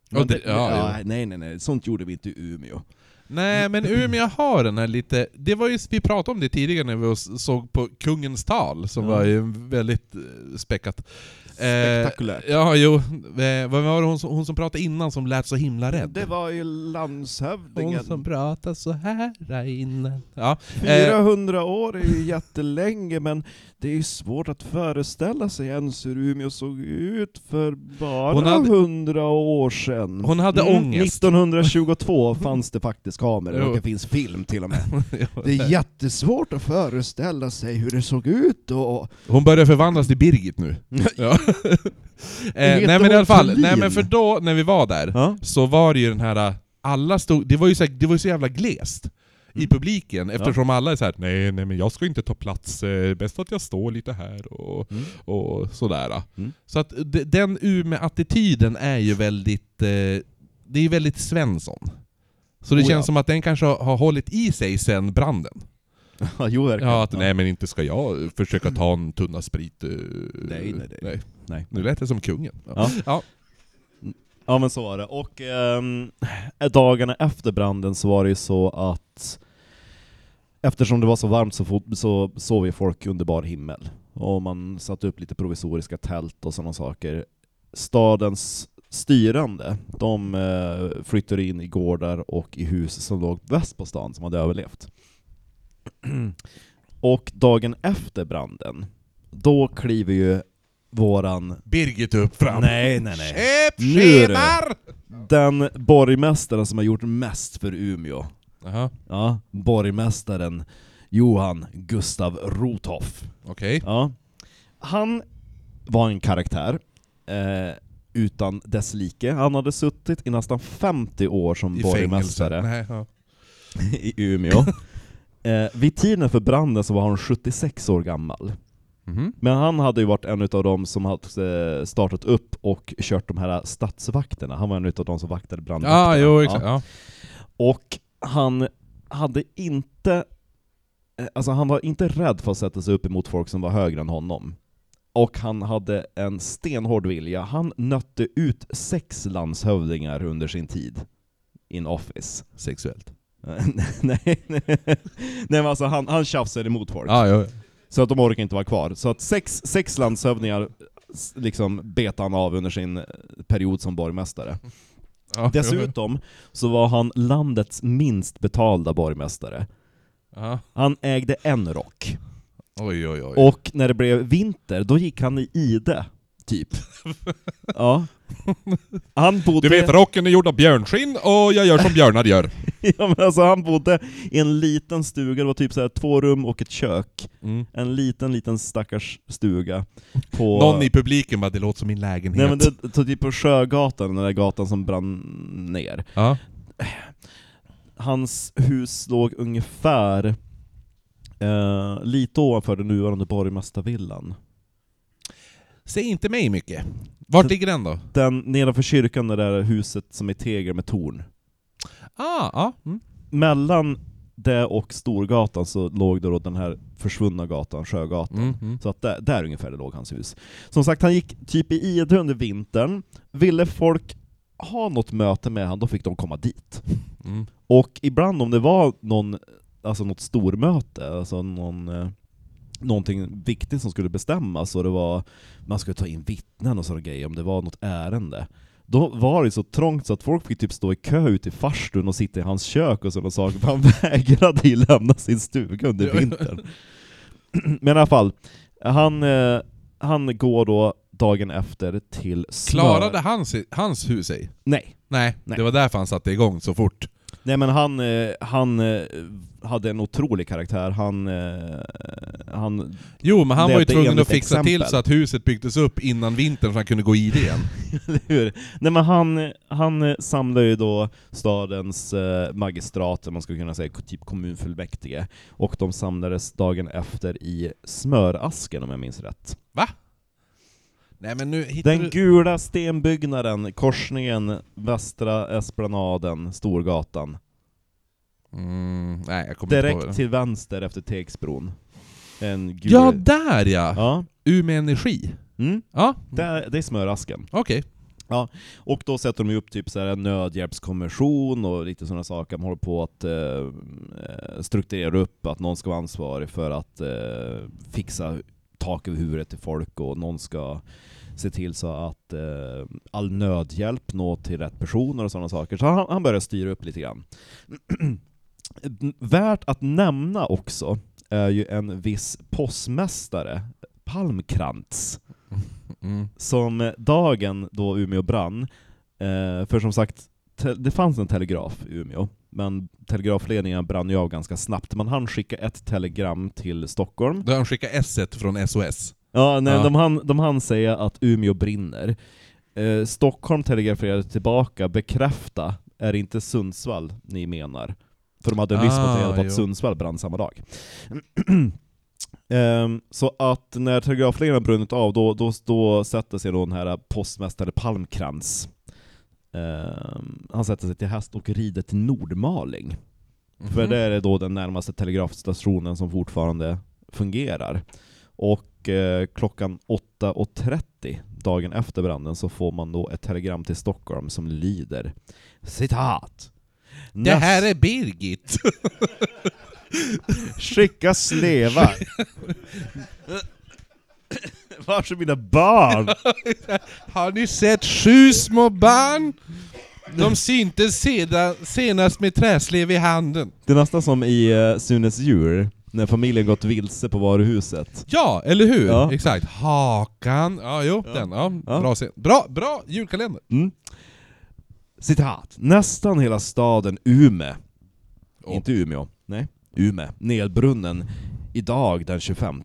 [SPEAKER 2] Men
[SPEAKER 1] det- ja,
[SPEAKER 2] nej nej nej, sånt gjorde vi inte i Umeå.
[SPEAKER 1] Nej, men Umeå har den här lite... Det var ju, vi pratade om det tidigare när vi såg på Kungens tal, som
[SPEAKER 2] Ja.
[SPEAKER 1] var ju väldigt eh, späckat. Eh,
[SPEAKER 2] Spektakulärt.
[SPEAKER 1] ja, jo. Eh, vad var det hon som, hon som pratade innan som lät så himla rädd?
[SPEAKER 2] Det var ju
[SPEAKER 1] Hon
[SPEAKER 2] landshövdingen.
[SPEAKER 1] som pratade så här där innan. Ja,
[SPEAKER 2] 400 år är ju jättelänge, men det är ju svårt att föreställa sig ens hur Umeå såg ut för bara
[SPEAKER 1] Hon hade-
[SPEAKER 2] 100 år sedan.
[SPEAKER 1] hon hade
[SPEAKER 2] Mm,
[SPEAKER 1] ångest.
[SPEAKER 2] 1922 fanns det faktiskt kameror,
[SPEAKER 1] Jo.
[SPEAKER 2] och det finns film till och med.
[SPEAKER 3] Det är jättesvårt att föreställa sig hur det såg ut och...
[SPEAKER 1] Hon börjar förvandlas till Birgit nu. Ja. eh, nej men i alla fall, nej men för då, när vi var där,
[SPEAKER 2] Ja?
[SPEAKER 1] så var det ju den här, alla stod, det var ju så, det var ju så jävla glest i
[SPEAKER 2] Mm.
[SPEAKER 1] publiken, eftersom alla är så här: nej nej men jag ska inte ta plats, eh, bäst att jag står lite här och,
[SPEAKER 2] Mm.
[SPEAKER 1] och sådär.
[SPEAKER 2] Mm.
[SPEAKER 1] Så att den Umeå-attityden är ju väldigt, eh, det är väldigt Svensson. Så det
[SPEAKER 2] Oh,
[SPEAKER 1] känns
[SPEAKER 2] ja.
[SPEAKER 1] som att den kanske har- har hållit i sig sen branden.
[SPEAKER 2] Ja, jo verkligen.
[SPEAKER 1] Ja, att nej men inte ska jag försöka ta en tunna sprit. eh,
[SPEAKER 2] Nej, nej, nej. Nej.
[SPEAKER 1] Nu lät det som kungen.
[SPEAKER 2] Ja.
[SPEAKER 1] Ja.
[SPEAKER 2] Ja men så var det. Och ehm, dagarna efter branden så var det ju så att eftersom det var så varmt så, så sov ju folk under bar himmel. och man satte upp lite provisoriska tält och sådana saker. Stadens styrande, de eh, flyttade in i gårdar och i hus som låg väst på stan, som hade överlevt. och dagen efter branden, då kliver ju våran...
[SPEAKER 1] Birgit upp fram.
[SPEAKER 2] Nej, nej, nej.
[SPEAKER 1] Köp
[SPEAKER 2] Nu är det-! Den borgmästaren som har gjort mest för Umeå.
[SPEAKER 1] Jaha,
[SPEAKER 2] Ja, borgmästaren Johan Gustav Rothoff.
[SPEAKER 1] okej.
[SPEAKER 2] Ja. Han var en karaktär eh, utan dess like. Han hade suttit i nästan 50 år som
[SPEAKER 1] I
[SPEAKER 2] borgmästare
[SPEAKER 1] Nej, ja.
[SPEAKER 2] i Umeå. eh, vid tiden för branden så var han 76 år gammal.
[SPEAKER 1] Mhm.
[SPEAKER 2] Men han hade ju varit en av dem som hade eh, startat upp och kört de här stadsvakterna. Han var en av de som vaktade brandvakterna.
[SPEAKER 1] Ja, jo, exakt. Ja.
[SPEAKER 2] Och han hade inte, eh, alltså han var inte rädd för att sätta sig upp emot folk som var högre än honom. Och han hade en stenhård vilja. Han nötte ut sex landshövdingar under sin tid in office.
[SPEAKER 1] Sexuellt.
[SPEAKER 2] nej, nej, nej men alltså han, han tjafsade emot folk.
[SPEAKER 1] Ja, jo.
[SPEAKER 2] Så att de orkar inte vara kvar. Så att sex, sex landshövdingar liksom bet han av under sin eh, period som borgmästare.
[SPEAKER 1] Ja,
[SPEAKER 2] Dessutom så var han landets minst betalda borgmästare.
[SPEAKER 1] Ja.
[SPEAKER 2] Han ägde en rock.
[SPEAKER 1] Oj, oj, oj.
[SPEAKER 2] Och när det blev vinter, då gick han i ide, typ. Ja. Han bodde...
[SPEAKER 1] Du vet, rocken är gjord av björnskinn och jag gör som björnar gör.
[SPEAKER 2] ja, men alltså, han bodde i en liten stuga, det var typ så här två rum och ett kök.
[SPEAKER 1] Mm.
[SPEAKER 2] En liten, liten stackars stuga. På...
[SPEAKER 1] Någon i publiken bara, det låter som min lägenhet.
[SPEAKER 2] Nej men det, så typ på Sjögatan, den där gatan som brann ner.
[SPEAKER 1] ja.
[SPEAKER 2] Hans hus låg ungefär eh, lite ovanför den nuvarande borgmästarvillan.
[SPEAKER 1] Säg inte mig mycket. Vart ligger den då?
[SPEAKER 2] Den nedanför kyrkan, det där huset som är teger med torn.
[SPEAKER 1] Ah, ja. Mm.
[SPEAKER 2] Mellan det och Storgatan så låg det då den här försvunna gatan, Sjögatan.
[SPEAKER 1] Mm, mm.
[SPEAKER 2] Så att där, där ungefär det låg hans hus. Som sagt, han gick typ i ide under vintern. Ville folk ha något möte med honom, då fick de komma dit.
[SPEAKER 1] Mm.
[SPEAKER 2] Och ibland om det var någon, alltså något stormöte, alltså någon, eh, någonting viktigt som skulle bestämmas, och det var, man skulle ta in vittnen och sådana grejer, om det var något ärende, då var det så trångt så att folk fick typ stå i kö ute i farstun och sitta i hans kök och sådana saker, för han vägrade ju lämna sin stuga under vintern. Men i alla fall, han, eh, han går då dagen efter till Smör...
[SPEAKER 1] Klarade hans, hans hus sig?
[SPEAKER 2] Nej.
[SPEAKER 1] Nej,
[SPEAKER 2] Nej.
[SPEAKER 1] det var därför han satte igång så fort.
[SPEAKER 2] Nej men han, eh, han eh, hade en otrolig karaktär, han, eh, han
[SPEAKER 1] Jo, men han var ju tvungen att fixa
[SPEAKER 2] exempel.
[SPEAKER 1] till så att huset byggdes upp innan vintern så han kunde gå i det igen.
[SPEAKER 2] Hur? Nej men han, han eh, samlade ju då stadens eh, magistrat, man skulle kunna säga typ kommunfullmäktige, och de samlades dagen efter i Smörasken om jag minns rätt.
[SPEAKER 1] Va? Nej men nu
[SPEAKER 2] Den
[SPEAKER 1] du...
[SPEAKER 2] gula stenbyggnaden, korsningen Västra Esplanaden, Storgatan.
[SPEAKER 1] Mm, nej, jag kommer inte
[SPEAKER 2] Direkt
[SPEAKER 1] det.
[SPEAKER 2] till vänster efter Tegsbron. En gul...
[SPEAKER 1] Ja, där ja!
[SPEAKER 2] Ja.
[SPEAKER 1] Umeå Energi.
[SPEAKER 2] Mm.
[SPEAKER 1] Ja,
[SPEAKER 2] Det, det är Smörasken.
[SPEAKER 1] okej.
[SPEAKER 2] Och då sätter de ju upp typ så här en nödhjälpskommission och lite sådana saker. De håller på att eh, strukturera upp att någon ska vara ansvarig för att eh, fixa tak över huvudet till folk och någon ska se till så att eh, all nödhjälp når till rätt personer och sådana saker. Så han, han börjar styra upp lite grann. Värt att nämna också är ju en viss postmästare, Palmkrantz,
[SPEAKER 1] Mm.
[SPEAKER 2] som dagen då Umeå brann, eh, för som sagt, det fanns en telegraf i Umeå, men telegrafledningen brann ju av ganska snabbt. Man hann skicka ett telegram till Stockholm.
[SPEAKER 1] Då har han skickat S1 från SOS.
[SPEAKER 2] Ja, nej,
[SPEAKER 1] Ja.
[SPEAKER 2] De, hann, de hann säga att Umeå brinner. Eh, Stockholm telegraferade tillbaka, bekräfta, är det inte Sundsvall ni menar? För de hade nyss fått
[SPEAKER 1] Ah,
[SPEAKER 2] reda på att Sundsvall brann samma dag. Ehm, så att när telegrafledningen har brunnit av, då, då, då sätter sig då den här postmästare Palmkrantz. Ehm, han sätter sig till häst och rider till Nordmaling. För
[SPEAKER 1] Mhm.
[SPEAKER 2] det är då den närmaste telegrafstationen som fortfarande fungerar. Och eh, klockan 8.30 dagen efter branden så får man då ett telegram till Stockholm som lyder citat.
[SPEAKER 1] Det här är Birgit!
[SPEAKER 2] Skicka slevar. Vart är mina barn?
[SPEAKER 1] Har ni sett sju små barn? De syntes sedan, senast med träslev i handen.
[SPEAKER 2] Det är nästan som i uh, Sunes djur, när familjen gått vilse på varuhuset.
[SPEAKER 1] Ja, eller hur?
[SPEAKER 2] Ja.
[SPEAKER 1] Exakt. Hakan. Ja, jo,
[SPEAKER 2] Ja.
[SPEAKER 1] den. Ja,
[SPEAKER 2] Ja.
[SPEAKER 1] Bra, bra, bra julkalender.
[SPEAKER 2] Mm. Citat. Nästan hela staden Ume,
[SPEAKER 1] Åh.
[SPEAKER 2] inte Umeå, nej, Ume, nedbrunnen idag den 25.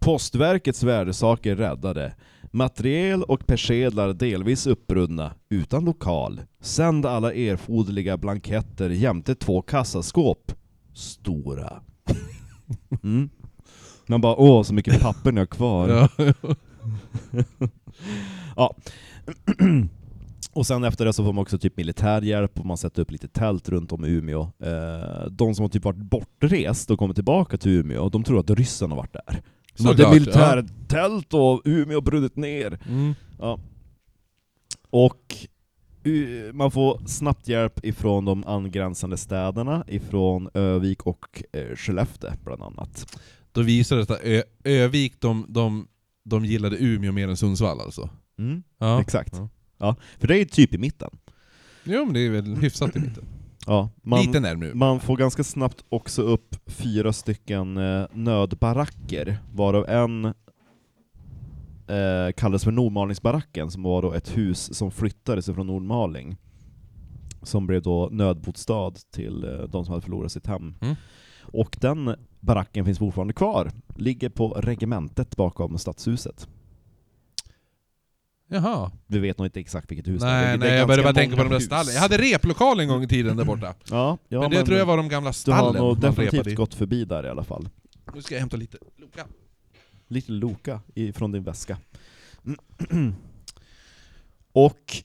[SPEAKER 2] Postverkets värdesaker räddade. Materiel och persedlar delvis uppbrunna, utan lokal. Sänd alla erforderliga blanketter jämte två kassaskåp. Stora. Mm. Man bara åh, så mycket papper ni har kvar.
[SPEAKER 1] Ja.
[SPEAKER 2] Ja. Och sen efter det så får man också typ militär hjälp och man sätter upp lite tält runt om i Umeå. Eh, de som har typ varit bortrest och kommit tillbaka till Umeå, de tror att ryssen har varit där. De hade
[SPEAKER 1] Såklart,
[SPEAKER 2] militärtält och Umeå brunnit ner.
[SPEAKER 1] Mm.
[SPEAKER 2] Ja. Och u- man får snabbt hjälp ifrån de angränsande städerna, ifrån Övik och eh, Skellefteå bland annat.
[SPEAKER 1] Då visar det att Ö- Övik, de, de, de gillade Umeå mer än Sundsvall alltså.
[SPEAKER 2] Mm,
[SPEAKER 1] Ja.
[SPEAKER 2] Exakt.
[SPEAKER 1] Ja.
[SPEAKER 2] Ja, för det är ju typ i mitten.
[SPEAKER 1] Jo men det är väl hyfsat i mitten.
[SPEAKER 2] Ja, man,
[SPEAKER 1] Lite närmare.
[SPEAKER 2] Man får ganska snabbt också upp fyra stycken eh, nödbaracker, varav en eh, kallades för Nordmalningsbaracken, som var då ett hus som flyttades från Nordmaling. Som blev då nödbostad till eh, de som hade förlorat sitt hem.
[SPEAKER 1] Mm.
[SPEAKER 2] Och den baracken finns fortfarande kvar, ligger på regementet bakom stadshuset.
[SPEAKER 1] Jaha.
[SPEAKER 2] Vi vet nog inte exakt vilket hus.
[SPEAKER 1] Nej,
[SPEAKER 2] Det är
[SPEAKER 1] nej jag började bara tänka på de där
[SPEAKER 2] hus.
[SPEAKER 1] stallen. Jag hade replokal en gång i tiden där borta.
[SPEAKER 2] Ja, ja
[SPEAKER 1] men det tror jag var de gamla
[SPEAKER 2] du har
[SPEAKER 1] stallen
[SPEAKER 2] nog definitivt gått förbi där i alla fall.
[SPEAKER 1] Nu ska jag hämta lite Loka.
[SPEAKER 2] Lite Loka från din väska. Och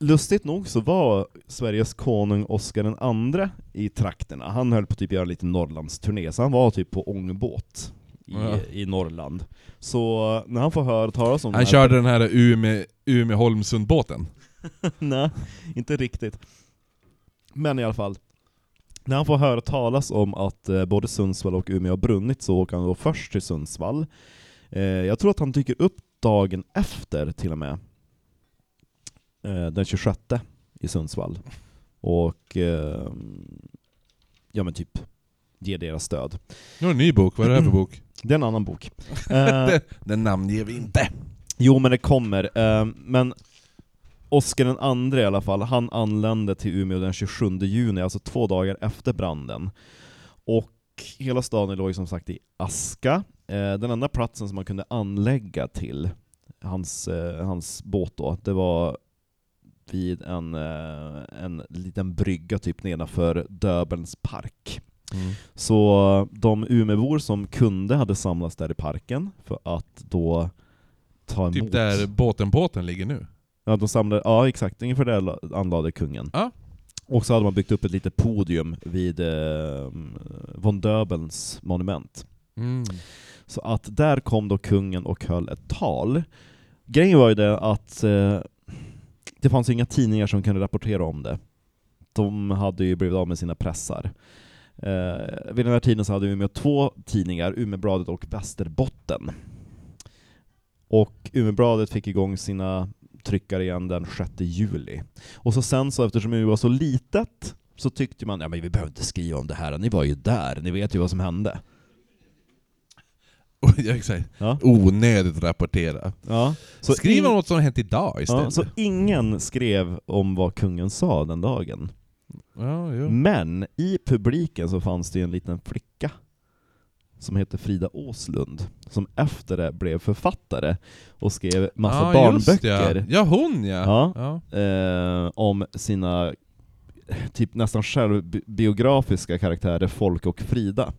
[SPEAKER 2] lustigt nog så var Sveriges konung Oscar den andre i trakterna. Han höll på att typ göra lite Norrlandsturné, så han var typ på ångbåt i,
[SPEAKER 1] Ja.
[SPEAKER 2] i Norrland. Så när han får höra talas om
[SPEAKER 1] Han
[SPEAKER 2] den här-
[SPEAKER 1] körde den här Ume, Ume Holmsund-båten.
[SPEAKER 2] Nej, inte riktigt. Men i alla fall. När han får höra talas om att eh, både Sundsvall och Umeå har brunnit så åker han då först till Sundsvall. Eh, jag tror att han dyker upp dagen efter till och med. Eh, den 26 i Sundsvall. Och eh, ja men typ ger deras stöd.
[SPEAKER 1] Nu har en ny bok, vad är det här för bok?
[SPEAKER 2] Det är en annan bok. Eh,
[SPEAKER 1] Den namnger vi inte.
[SPEAKER 2] Jo men det kommer, eh, men Oscar den andre i alla fall, han anlände till Umeå den 27 juni, alltså två dagar efter branden. Och hela staden låg som sagt i aska. Eh, den enda platsen som man kunde anlägga till hans, hans båt då, det var vid en, en liten brygga typ nedanför Döbelns park.
[SPEAKER 1] Mm.
[SPEAKER 2] Så de Umeåbor som kunde hade samlats där i parken för att då ta emot...
[SPEAKER 1] Typ där båten båten ligger nu.
[SPEAKER 2] Ja, de samlade, ja exakt, ungefär där la- anlade kungen.
[SPEAKER 1] Ja.
[SPEAKER 2] Och så hade man byggt upp ett litet podium vid eh, von Döbelns monument.
[SPEAKER 1] Mm.
[SPEAKER 2] Så att där kom då kungen och höll ett tal. Grejen var ju det att eh, det fanns inga tidningar som kunde rapportera om det. De hade ju blivit av med sina pressar. Eh, vid den här tiden så hade Umeå två tidningar, Umeåbladet och Västerbotten. Och Umeåbladet fick igång sina tryckare igen den 6 juli. Och så sen så, eftersom Umeå var så litet, så tyckte man ja men vi behöver inte skriva om det här, ni var ju där, ni vet ju vad som hände.
[SPEAKER 1] Ja, exakt.
[SPEAKER 2] Ja.
[SPEAKER 1] Onödigt rapportera.
[SPEAKER 2] Ja. Så
[SPEAKER 1] Skriv om något som har hänt idag istället.
[SPEAKER 2] Ja, så ingen skrev om vad kungen sa den dagen.
[SPEAKER 1] Ja, jo.
[SPEAKER 2] Men i publiken så fanns det ju en liten flicka som heter Frida Åslund, som efter det blev författare och skrev massa
[SPEAKER 1] just
[SPEAKER 2] barnböcker
[SPEAKER 1] Ja. ja, hon ja.
[SPEAKER 2] Ja. eh, om sina typ nästan självbiografiska karaktärer Folke och Frida.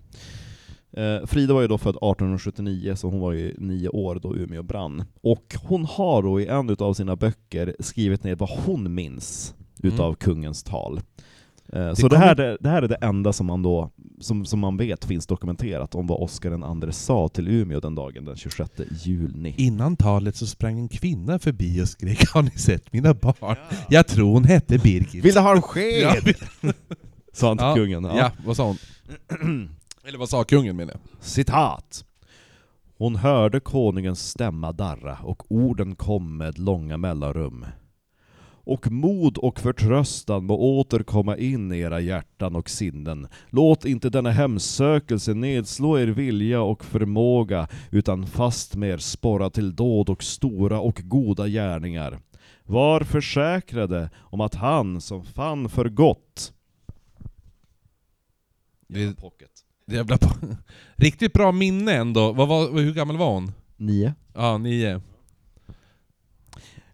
[SPEAKER 2] Eh, Frida var ju då född 1879, så hon var ju nio år då Umeå brann. Och hon har då i en av sina böcker skrivit ner vad hon minns utav
[SPEAKER 1] Mm.
[SPEAKER 2] kungens tal. Eh,
[SPEAKER 1] Det
[SPEAKER 2] så det,
[SPEAKER 1] kommer-
[SPEAKER 2] här, det, det här är det enda som man då som, som man vet finns dokumenterat om vad Oscar den andre sa till Umeå den dagen, den 26 juni.
[SPEAKER 1] Innan talet så sprang en kvinna förbi och skrek Har ni sett mina barn? Jag tror hon hette Birgit.
[SPEAKER 2] Vill du ha en sked?
[SPEAKER 1] Ja,
[SPEAKER 2] Sa han till
[SPEAKER 1] Ja,
[SPEAKER 2] kungen.
[SPEAKER 1] ja. vad sa hon? Eller vad sa kungen menar jag?
[SPEAKER 2] Citat. Hon hörde konungens stämma darra, och orden kom med långa mellanrum. Och mod och förtröstan må åter komma in i era hjärtan och sinnen. Låt inte denna hemsökelse nedslå er vilja och förmåga, utan fast med er sporra till dåd och stora och goda gärningar. Var försäkrade om att han som fann för gott
[SPEAKER 1] Det-
[SPEAKER 2] pocket.
[SPEAKER 1] Jävla på. Riktigt bra minne ändå. Vad var, hur gammal var hon?
[SPEAKER 2] Nio.
[SPEAKER 1] Ja, nio.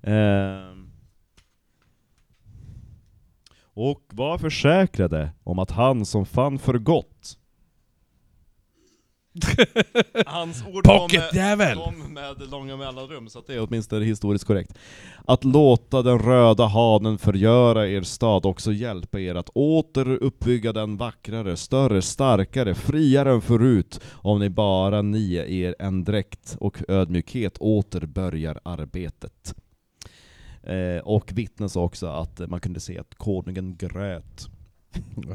[SPEAKER 2] Ehm. Och var försäkrade om att han som fann för gott Hans ord
[SPEAKER 1] Pocketjävel!
[SPEAKER 2] kom med, med långa mellanrum, så att det är åtminstone historiskt korrekt. Att låta den röda hanen förgöra er stad, också hjälpa er att åter uppbygga den vackrare, större, starkare, friare än förut, om ni bara ni er en dräkt och ödmjukhet åter börjar arbetet. Eh, och vittnes också att man kunde se att konungen grät.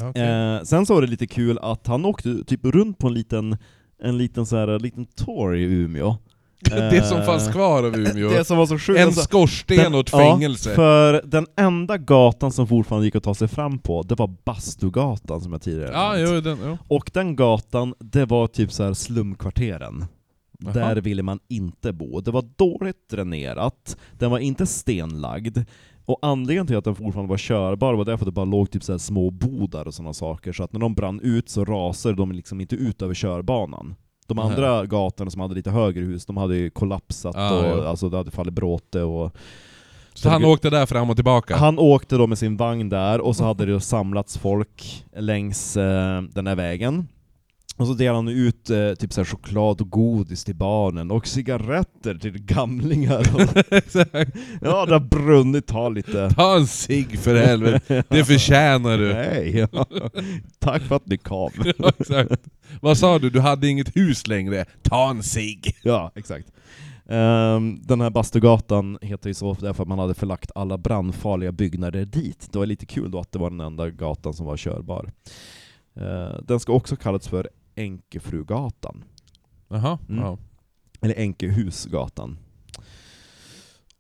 [SPEAKER 1] Ja, okej.
[SPEAKER 2] Eh, sen så var det lite kul att han åkte typ runt på en liten, en liten, så här, liten tour i Umeå.
[SPEAKER 1] det som
[SPEAKER 2] Eh,
[SPEAKER 1] fanns kvar av Umeå.
[SPEAKER 2] Det som var så sjukt.
[SPEAKER 1] en
[SPEAKER 2] alltså,
[SPEAKER 1] skorsten och ett
[SPEAKER 2] ja,
[SPEAKER 1] fängelse.
[SPEAKER 2] för den enda gatan som fortfarande gick att ta sig fram på, det var Bastugatan som jag tidigare
[SPEAKER 1] Ja,
[SPEAKER 2] nämnt.
[SPEAKER 1] jo, den, jo.
[SPEAKER 2] Och den gatan, det var typ så här slumkvarteren.
[SPEAKER 1] Jaha.
[SPEAKER 2] Där ville man inte bo. Det var dåligt dränerat, den var inte stenlagd, och anledningen till att den fortfarande var körbar var därför att det bara låg typ så små bodar och sådana saker, så att när de brann ut så rasade de liksom inte ut över körbanan. De andra gatorna som hade lite högre hus, de hade ju kollapsat
[SPEAKER 1] Ah,
[SPEAKER 2] och
[SPEAKER 1] ja.
[SPEAKER 2] alltså det hade fallit bråte och
[SPEAKER 1] Så han åkte där fram och tillbaka?
[SPEAKER 2] han åkte då med sin vagn där, och så hade det samlats folk längs eh, den här vägen. Och så delade han ut eh, typ så choklad och godis till barnen, och cigaretter till gamlingar. Ja, det har brunnit, ta lite.
[SPEAKER 1] Ta en cigg för helvete, det förtjänar du.
[SPEAKER 2] Nej, tack för att ni kom.
[SPEAKER 1] Ja, exakt. Vad sa du? Du hade inget hus längre? Ta en cigg!
[SPEAKER 2] Ja, exakt. Ehm, den här Bastugatan heter ju så därför att man hade förlagt alla brandfarliga byggnader dit. Det var lite kul då att det var den enda gatan som var körbar. Eh, den ska också kallats för Enkefrugatan,
[SPEAKER 1] Jaha,
[SPEAKER 2] Mm.
[SPEAKER 1] ja.
[SPEAKER 2] eller Enkehusgatan.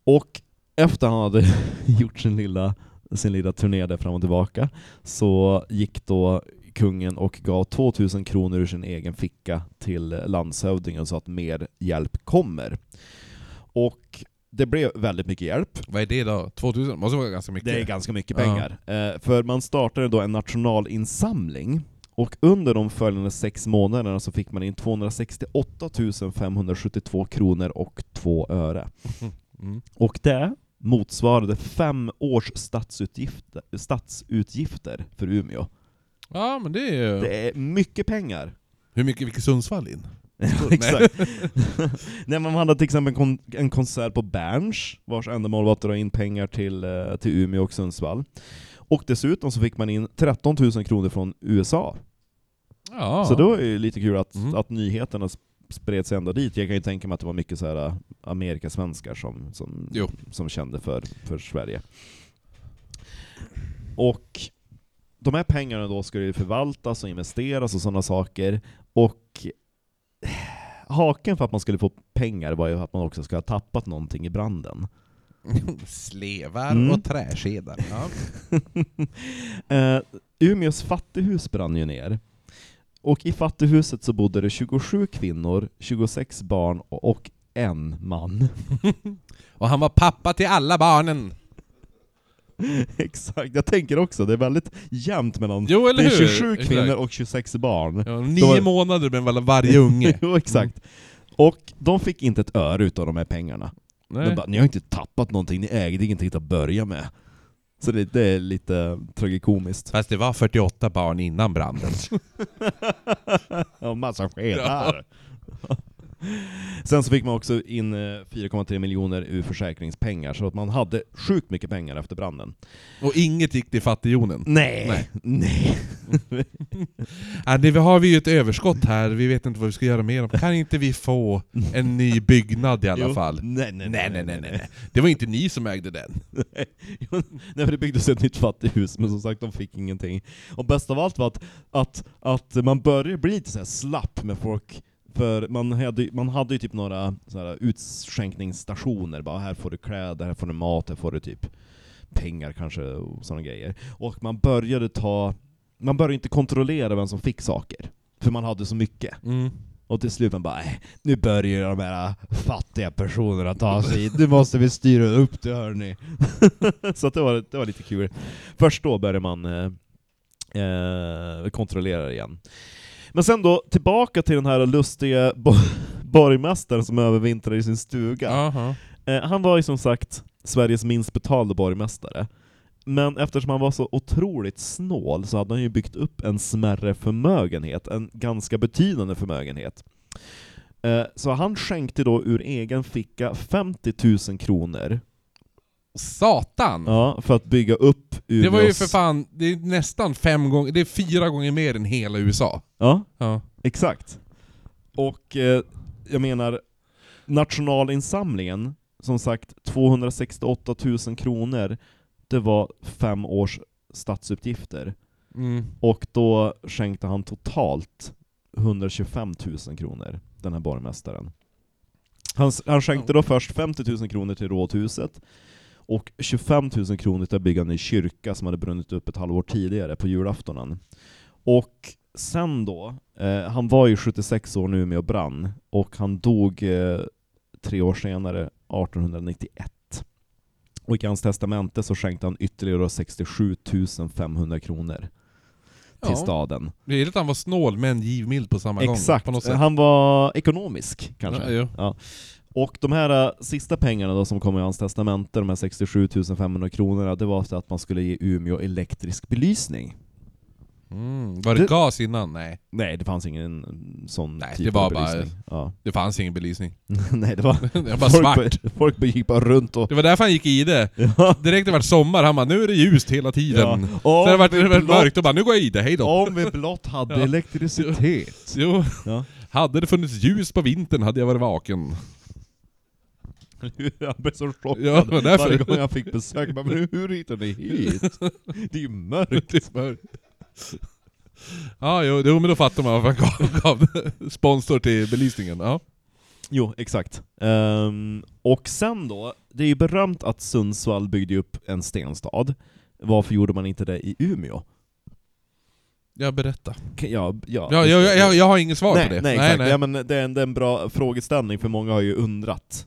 [SPEAKER 2] Och efter han hade gjort sin lilla, sin lilla turné där fram och tillbaka, så gick då kungen och gav 2000 kronor ur sin egen ficka till landshövdingen så att mer hjälp kommer. Och det blev väldigt mycket hjälp.
[SPEAKER 1] Vad är det då? 2000? Måste vara ganska mycket.
[SPEAKER 2] Det är ganska mycket
[SPEAKER 1] Ja.
[SPEAKER 2] pengar. Eh, för man startade då en nationalinsamling, och under de följande sex månaderna så fick man in 268 572 kronor och två öre.
[SPEAKER 1] Mm.
[SPEAKER 2] Och det motsvarade fem års statsutgifter, statsutgifter för Umeå.
[SPEAKER 1] Ja, men det är ju...
[SPEAKER 2] Det är mycket pengar.
[SPEAKER 1] Hur mycket fick Sundsvall in?
[SPEAKER 2] Exakt. Nej, man hade till exempel kon en konsert på Berns, vars ändamål var att dra in pengar till, eh, till Umeå och Sundsvall. Och dessutom så fick man in 13 000 kronor från USA.
[SPEAKER 1] Ja.
[SPEAKER 2] Så det var ju lite kul att,
[SPEAKER 1] Mm.
[SPEAKER 2] att nyheterna sp- spred sig ända dit. Jag kan ju tänka mig att det var mycket så här äh, Amerikasvenskar som, som,
[SPEAKER 1] Jo.
[SPEAKER 2] som kände för, för Sverige. Och de här pengarna då ska ju förvaltas och investeras och sådana saker. Och haken för att man skulle få pengar var ju att man också ska ha tappat någonting i branden.
[SPEAKER 1] Slevar
[SPEAKER 2] Mm.
[SPEAKER 1] och träskedar. Ja.
[SPEAKER 2] eh, Umeås fattighus brann ju ner. Och i fattighuset så bodde det 27 kvinnor, 26 barn och, en man.
[SPEAKER 1] Och han var pappa till alla barnen.
[SPEAKER 2] Exakt, jag tänker också, det är väldigt jämnt mellan
[SPEAKER 1] Jo, eller
[SPEAKER 2] det är
[SPEAKER 1] hur?
[SPEAKER 2] 27
[SPEAKER 1] Exakt.
[SPEAKER 2] kvinnor och 26 barn.
[SPEAKER 1] Ja, nio
[SPEAKER 2] Då-
[SPEAKER 1] månader med var- varje unge.
[SPEAKER 2] jo, exakt. Och de fick inte ett öre utav de här pengarna.
[SPEAKER 1] Nej.
[SPEAKER 2] De bara, ni har inte tappat någonting, ni ägde ingenting att börja med. Så det, det är lite tragikomiskt.
[SPEAKER 1] Fast det var 48 barn innan branden.
[SPEAKER 2] Och massa skedar. Sen så fick man också in eh, 4,3 miljoner ur försäkringspengar, så att man hade sjukt mycket pengar efter branden.
[SPEAKER 1] Och inget gick till fattigjonen.
[SPEAKER 2] Nej,
[SPEAKER 1] Nej.
[SPEAKER 2] nej.
[SPEAKER 1] Ja, det har vi ju ett överskott här, vi vet inte vad vi ska göra med dem. Kan inte vi få en ny byggnad i alla
[SPEAKER 2] Jo.
[SPEAKER 1] fall?
[SPEAKER 2] Nej, nej,
[SPEAKER 1] Nej, nej, nej, nej. Det var inte ni som ägde den.
[SPEAKER 2] Nej för det byggdes ett nytt fattighus, men som sagt de fick ingenting. Och bäst av allt var att, att, att man började bli lite så slapp med folk För man hade, man hade ju typ några så här utskänkningsstationer, bara här får du kläder, här får du mat, här får du typ pengar kanske, och sådana grejer. Och man började ta, man började inte kontrollera vem som fick saker, för man hade så mycket.
[SPEAKER 1] Mm.
[SPEAKER 2] Och till slut man bara, "Nej, nu börjar de här fattiga personerna ta sig hit, nu måste vi styra upp det hörni. så det, var, det var lite kul. Först då började man eh, eh, kontrollera igen. Men sen då, tillbaka till den här lustiga bo- borgmästaren som övervintrade i sin stuga.
[SPEAKER 1] Aha.
[SPEAKER 2] Eh, han var ju som sagt Sveriges minst betalda borgmästare. Men eftersom han var så otroligt snål så hade han ju byggt upp en smärre förmögenhet, en ganska betydande förmögenhet. Eh, Så han skänkte då ur egen ficka 50 000 kronor
[SPEAKER 1] Satan!
[SPEAKER 2] ja, för att bygga upp Umeås...
[SPEAKER 1] Det var ju för fan, det är nästan fem gånger, det är fyra gånger mer än hela USA.
[SPEAKER 2] Ja,
[SPEAKER 1] Ja.
[SPEAKER 2] exakt. Och eh, jag menar, nationalinsamlingen, som sagt 268 000 kronor, det var fem års statsutgifter.
[SPEAKER 1] Mm.
[SPEAKER 2] Och då skänkte han totalt 125 000 kronor, den här borgmästaren. Han, han skänkte då först 50 000 kronor till rådhuset, och 25 000 kronor till att bygga en ny kyrka som hade brunnit upp ett halvår tidigare, på julaftonen. Och sen då, eh, han var ju 76 år nu med och brann, och han dog eh, tre år senare, 1891. Och i hans testamente så skänkte han ytterligare 67 500 kronor till
[SPEAKER 1] Ja.
[SPEAKER 2] staden.
[SPEAKER 1] Det är att han var snål men givmild på samma gång.
[SPEAKER 2] Exakt,
[SPEAKER 1] något sätt.
[SPEAKER 2] han var ekonomisk kanske.
[SPEAKER 1] Ja, jo.
[SPEAKER 2] Och de här äh, sista pengarna då som kom i hans testamente, de här 67 500 kronorna, det var för att man skulle ge Umeå elektrisk belysning.
[SPEAKER 1] Mm. Var det,
[SPEAKER 2] Det-
[SPEAKER 1] gas innan? Nej.
[SPEAKER 2] Nej, det fanns ingen sån
[SPEAKER 1] Nej,
[SPEAKER 2] typ
[SPEAKER 1] det var
[SPEAKER 2] av
[SPEAKER 1] bara-
[SPEAKER 2] belysning. Ja.
[SPEAKER 1] Det fanns ingen belysning.
[SPEAKER 2] Nej, det var,
[SPEAKER 1] Det var bara svart.
[SPEAKER 2] bara- folk bara gick bara runt och...
[SPEAKER 1] Det var därför han gick i det.
[SPEAKER 2] Ja.
[SPEAKER 1] Direkt det vart sommar, han bara 'Nu är det ljust hela tiden'
[SPEAKER 2] Ja.
[SPEAKER 1] Sen det varit, det
[SPEAKER 2] blott-
[SPEAKER 1] mörkt och bara 'Nu går jag i det, hejdå'
[SPEAKER 2] Om vi blott hade elektricitet.
[SPEAKER 1] Jo, hade det funnits ljus på vintern hade jag varit vaken.
[SPEAKER 2] Jag blev så chockad
[SPEAKER 1] Ja,
[SPEAKER 2] varje gång jag fick besök. Men hur, hittade ni hit? Det är ju mörkt.
[SPEAKER 1] Det är mörkt. Ja, jo, jo, men då fattar man varför han gav, gav sponsor till belysningen. Ja.
[SPEAKER 2] Jo, exakt. Ehm, och sen då, det är ju berömt att Sundsvall byggde upp en stenstad. Varför gjorde man inte det i Umeå?
[SPEAKER 1] Jag berätta.
[SPEAKER 2] Ja, ja.
[SPEAKER 1] Ja, jag, jag, jag har inget svar
[SPEAKER 2] nej,
[SPEAKER 1] på det.
[SPEAKER 2] Nej, exakt. Ja, men det, är en, det är en bra frågeställning, för många har ju undrat.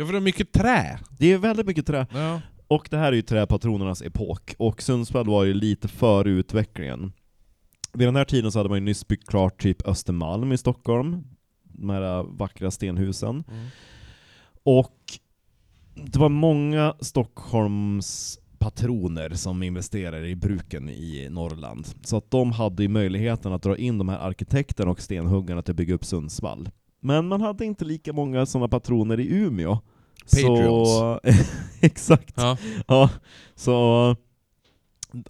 [SPEAKER 1] Ja, för det är mycket trä.
[SPEAKER 2] Det är väldigt mycket trä.
[SPEAKER 1] Ja.
[SPEAKER 2] Och det här är ju träpatronernas epok, och Sundsvall var ju lite före utvecklingen. Vid den här tiden så hade man ju nyss byggt klart typ Östermalm i Stockholm, de här vackra stenhusen.
[SPEAKER 1] Mm.
[SPEAKER 2] Och det var många Stockholms patroner som investerade i bruken i Norrland. Så att de hade ju möjligheten att dra in de här arkitekterna och stenhuggarna till att bygga upp Sundsvall. Men man hade inte lika många sådana patroner i Umeå. Så, exakt.
[SPEAKER 1] Ja.
[SPEAKER 2] Ja, så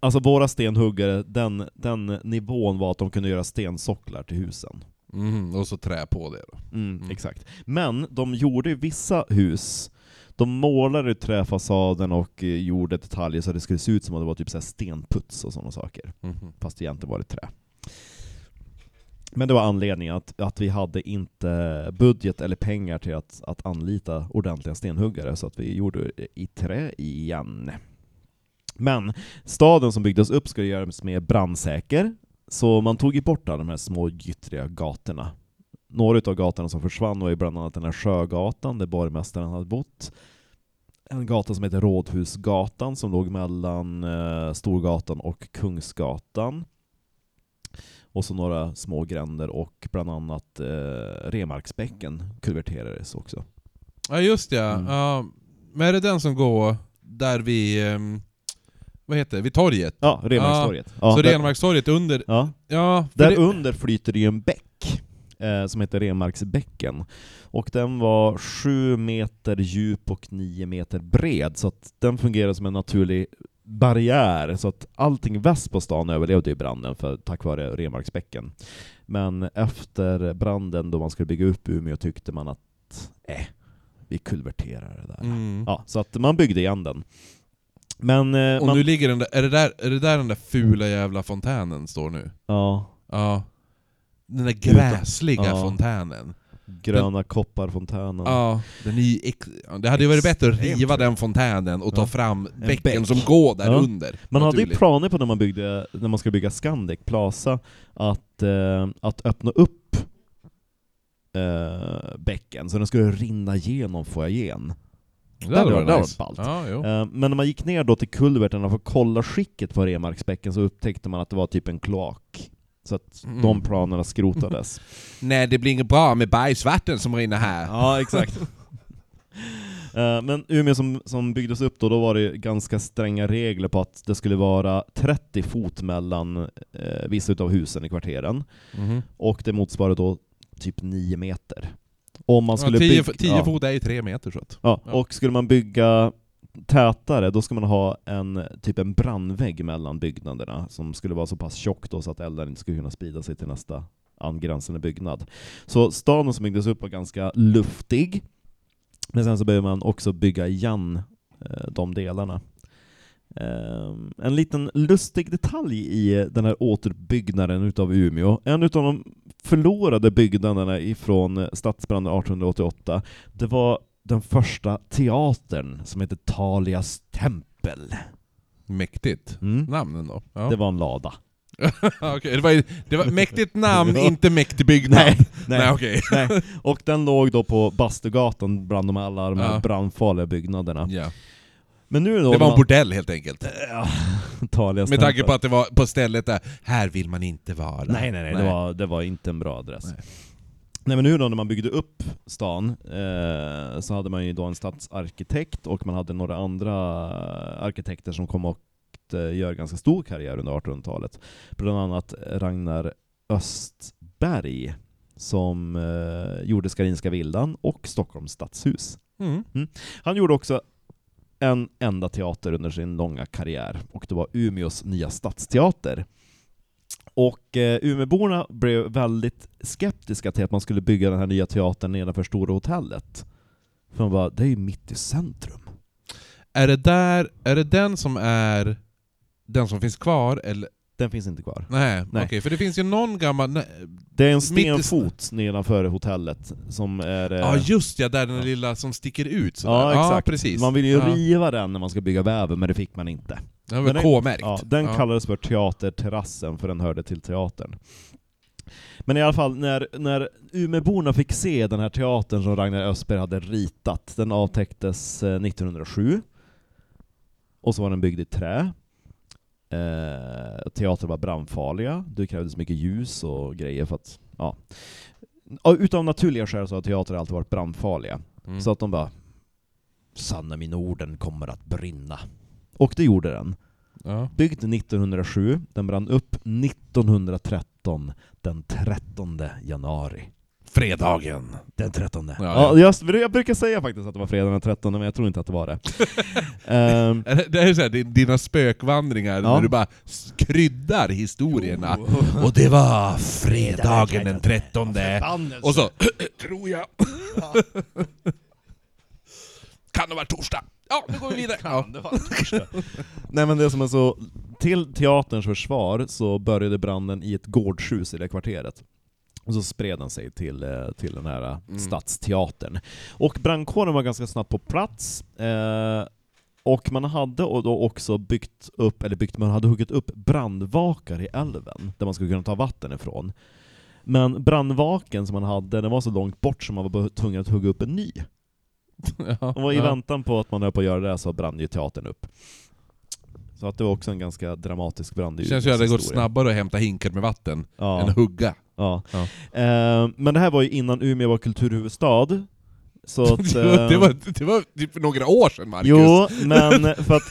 [SPEAKER 2] alltså våra stenhuggare, den, den nivån var att de kunde göra stensocklar till husen.
[SPEAKER 1] Mm, och så trä på det då.
[SPEAKER 2] Mm,
[SPEAKER 1] Mm.
[SPEAKER 2] Exakt. Men de gjorde vissa hus, de målade träfasaden och eh, gjorde detaljer så att det skulle se ut som att det var typ så stenputs och sådana saker.
[SPEAKER 1] Mhm.
[SPEAKER 2] Fast egentligen var det trä. Men det var anledningen att, att vi hade inte budget eller pengar till att, att anlita ordentliga stenhuggare, så att vi gjorde det i trä igen. Men staden som byggdes upp skulle göras mer brandsäker, så man tog ju bort alla de här små gyttriga gatorna. Några av gatorna som försvann var ju bland annat den här Sjögatan, där borgmästaren hade bott. En gata som heter Rådhusgatan, som låg mellan eh, Storgatan och Kungsgatan. Och så några små gränder och bland annat eh, Remarksbäcken kulverterades också.
[SPEAKER 1] Ja just ja.
[SPEAKER 2] Mm.
[SPEAKER 1] ja. Men är det den som går där vi... ehm, vad heter det? Vid torget?
[SPEAKER 2] Ja, Remarkstorget. Ja,
[SPEAKER 1] så
[SPEAKER 2] där,
[SPEAKER 1] Renmarkstorget under...
[SPEAKER 2] ja,
[SPEAKER 1] Ja,
[SPEAKER 2] där
[SPEAKER 1] det,
[SPEAKER 2] under flyter det ju en bäck eh, som heter Remarksbäcken. Och den var sju meter djup och nio meter bred, så att den fungerar som en naturlig barriär, så att allting väst på stan överlevde ju branden för, tack vare Remarksbäcken. Men efter branden, då man skulle bygga upp Umeå, tyckte man att eh, vi kulverterar det där.
[SPEAKER 1] mm.
[SPEAKER 2] Ja, så att man byggde igen den. Men... Eh,
[SPEAKER 1] Och
[SPEAKER 2] man,
[SPEAKER 1] nu ligger den där, är det där, är det där den där fula jävla fontänen står nu?
[SPEAKER 2] ja,
[SPEAKER 1] Ja. Den där gräsliga
[SPEAKER 2] Ja.
[SPEAKER 1] fontänen.
[SPEAKER 2] Gröna kopparfontänen.
[SPEAKER 1] Ja, den är ex... det hade ju varit bättre att riva den fontänen och ta
[SPEAKER 2] Ja.
[SPEAKER 1] fram
[SPEAKER 2] En
[SPEAKER 1] bäcken
[SPEAKER 2] bäck.
[SPEAKER 1] som går där
[SPEAKER 2] Ja.
[SPEAKER 1] under.
[SPEAKER 2] Man hade ju planer på när man, byggde, när man skulle bygga Scandic Plaza att, eh, att öppna upp eh, bäcken så den skulle rinna igenom foajén.
[SPEAKER 1] Det hade
[SPEAKER 2] Det
[SPEAKER 1] varit
[SPEAKER 2] var
[SPEAKER 1] nice.
[SPEAKER 2] ballt.
[SPEAKER 1] Ja.
[SPEAKER 2] Eh, men när man gick ner då till kulverten för att kolla skicket på Remarksbäcken så upptäckte man att det var typ en kloak. Så att
[SPEAKER 1] Mm.
[SPEAKER 2] de planerna skrotades.
[SPEAKER 1] Nej, det blir inget bra med bergsvatten som rinner här.
[SPEAKER 2] ja, exakt. Eh, Men Umeå som, som byggdes upp då, då var det ganska stränga regler på att det skulle vara 30 fot mellan eh, vissa utav husen i kvarteren.
[SPEAKER 1] Mhm.
[SPEAKER 2] Och det motsvarar då typ 9 meter. Om man skulle
[SPEAKER 1] 10
[SPEAKER 2] bygga...
[SPEAKER 1] tio
[SPEAKER 2] ja.
[SPEAKER 1] fot är ju tre meter så att...
[SPEAKER 2] Ja,
[SPEAKER 1] Ja.
[SPEAKER 2] och skulle man bygga tätare, då ska man ha en typ en brandvägg mellan byggnaderna som skulle vara så pass tjock då så att elden inte skulle kunna sprida sig till nästa angränsande byggnad. Så staden som byggdes upp var ganska luftig, men sen så behöver man också bygga igen eh, de delarna. Eh, en liten lustig detalj i den här återbyggnaden utav Umeå, en utav de förlorade byggnaderna ifrån stadsbranden 1888, det var den första teatern som heter Talias tempel.
[SPEAKER 1] Mäktigt.
[SPEAKER 2] Mm.
[SPEAKER 1] Namnen då? Ja.
[SPEAKER 2] Det var en lada.
[SPEAKER 1] Okej, det, var, det var mäktigt namn, inte mäktig byggnad.
[SPEAKER 2] Nej,
[SPEAKER 1] Nej,
[SPEAKER 2] nej,
[SPEAKER 1] okej.
[SPEAKER 2] nej. Och den låg då på Bastugatan bland de alla de här
[SPEAKER 1] Ja.
[SPEAKER 2] brandfarliga byggnaderna.
[SPEAKER 1] Ja.
[SPEAKER 2] Men nu då...
[SPEAKER 1] Det var en
[SPEAKER 2] man-
[SPEAKER 1] bordell helt enkelt.
[SPEAKER 2] Ja, Talias
[SPEAKER 1] Med tanke på att det var på stället där, här vill man inte vara.
[SPEAKER 2] Nej, nej, nej, Det, var, det var inte en bra adress.
[SPEAKER 1] Nej.
[SPEAKER 2] Nej. men nu då när man byggde upp stan, eh, så hade man ju då en stadsarkitekt och man hade några andra arkitekter som kom och eh, gör ganska stor karriär under 1800-talet. Bland annat Ragnar Östberg, som eh, gjorde Skarinska villan och Stockholms stadshus.
[SPEAKER 1] Mm.
[SPEAKER 2] Han gjorde också en enda teater under sin långa karriär, och det var Umeås nya stadsteater. Och eh, Umeåborna blev väldigt skeptiska till att man skulle bygga den här nya teatern nedanför Stora hotellet. För man bara, det är ju mitt i centrum.
[SPEAKER 1] Är det där, är det den som är den som finns kvar eller?
[SPEAKER 2] Den finns inte kvar.
[SPEAKER 1] Nej,
[SPEAKER 2] Nej.
[SPEAKER 1] okej, för det finns ju någon gammal... nej,
[SPEAKER 2] Det är en stenfot nedanför hotellet som är... eh,
[SPEAKER 1] Ja just ja, där den lilla som sticker ut sådär.
[SPEAKER 2] ja, exakt.
[SPEAKER 1] precis.
[SPEAKER 2] Man vill ju
[SPEAKER 1] ja.
[SPEAKER 2] riva den när man ska bygga väven, men det fick man inte.
[SPEAKER 1] Den var K-märkt.
[SPEAKER 2] Ja, den kallades för Teaterterrassen, för den hörde till teatern. Men i alla fall, när, när Umeåborna fick se den här teatern som Ragnar Östberg hade ritat, den avtäcktes eh, 1907. Och så var den byggd i trä. Eh, teatern var brandfarliga, det krävdes mycket ljus och grejer för att, ja. Utav naturliga skäl så har teater alltid varit brandfarliga.
[SPEAKER 1] Mm.
[SPEAKER 2] Så att de bara Sanna min orden kommer att brinna. Och det gjorde den.
[SPEAKER 1] ja.
[SPEAKER 2] Byggd 1907, den brann upp 1913, den 13 januari.
[SPEAKER 1] Fredagen.
[SPEAKER 2] Den 13. Ja,
[SPEAKER 1] Ja, ja.
[SPEAKER 2] Jag, jag brukar säga faktiskt att det var fredag den 13, men jag tror inte att det var det.
[SPEAKER 1] Är det- Det är så här, din- dina spökvandringar,
[SPEAKER 2] Ja.
[SPEAKER 1] när du bara kryddar historierna. Och det var fredagen den 13. Och så, tror jag. kan det vara torsdag? Ja, nu går vi vidare. Ja.
[SPEAKER 2] Nej men det som är så, till teaterns försvar så började branden i ett gårdshus i det kvarteret. Och så spred den sig till, eh, till den här eh,
[SPEAKER 1] Mm.
[SPEAKER 2] stadsteatern. Och brandkåren var ganska snabbt på plats, eh, och man hade och då också byggt upp, eller byggt, man hade huggit upp brandvakar i älven, där man skulle kunna ta vatten ifrån. Men brandvaken som man hade, den var så långt bort som man var tvungen att hugga upp en ny.
[SPEAKER 1] Ja.
[SPEAKER 2] Och i
[SPEAKER 1] Ja.
[SPEAKER 2] väntan på att man höll på att göra det så brann ju teatern upp. Så att det var också en ganska dramatisk brand i
[SPEAKER 1] Det känns ju att det
[SPEAKER 2] Umeås
[SPEAKER 1] gått snabbare att hämta hinkar med vatten än
[SPEAKER 2] Ja,
[SPEAKER 1] att hugga.
[SPEAKER 2] Ja.
[SPEAKER 1] Ja.
[SPEAKER 2] Eh, men det här var ju innan Umeå var kulturhuvudstad. Så att, eh,
[SPEAKER 1] det, var, det var typ några år sedan Marcus.
[SPEAKER 2] Jo, men för att,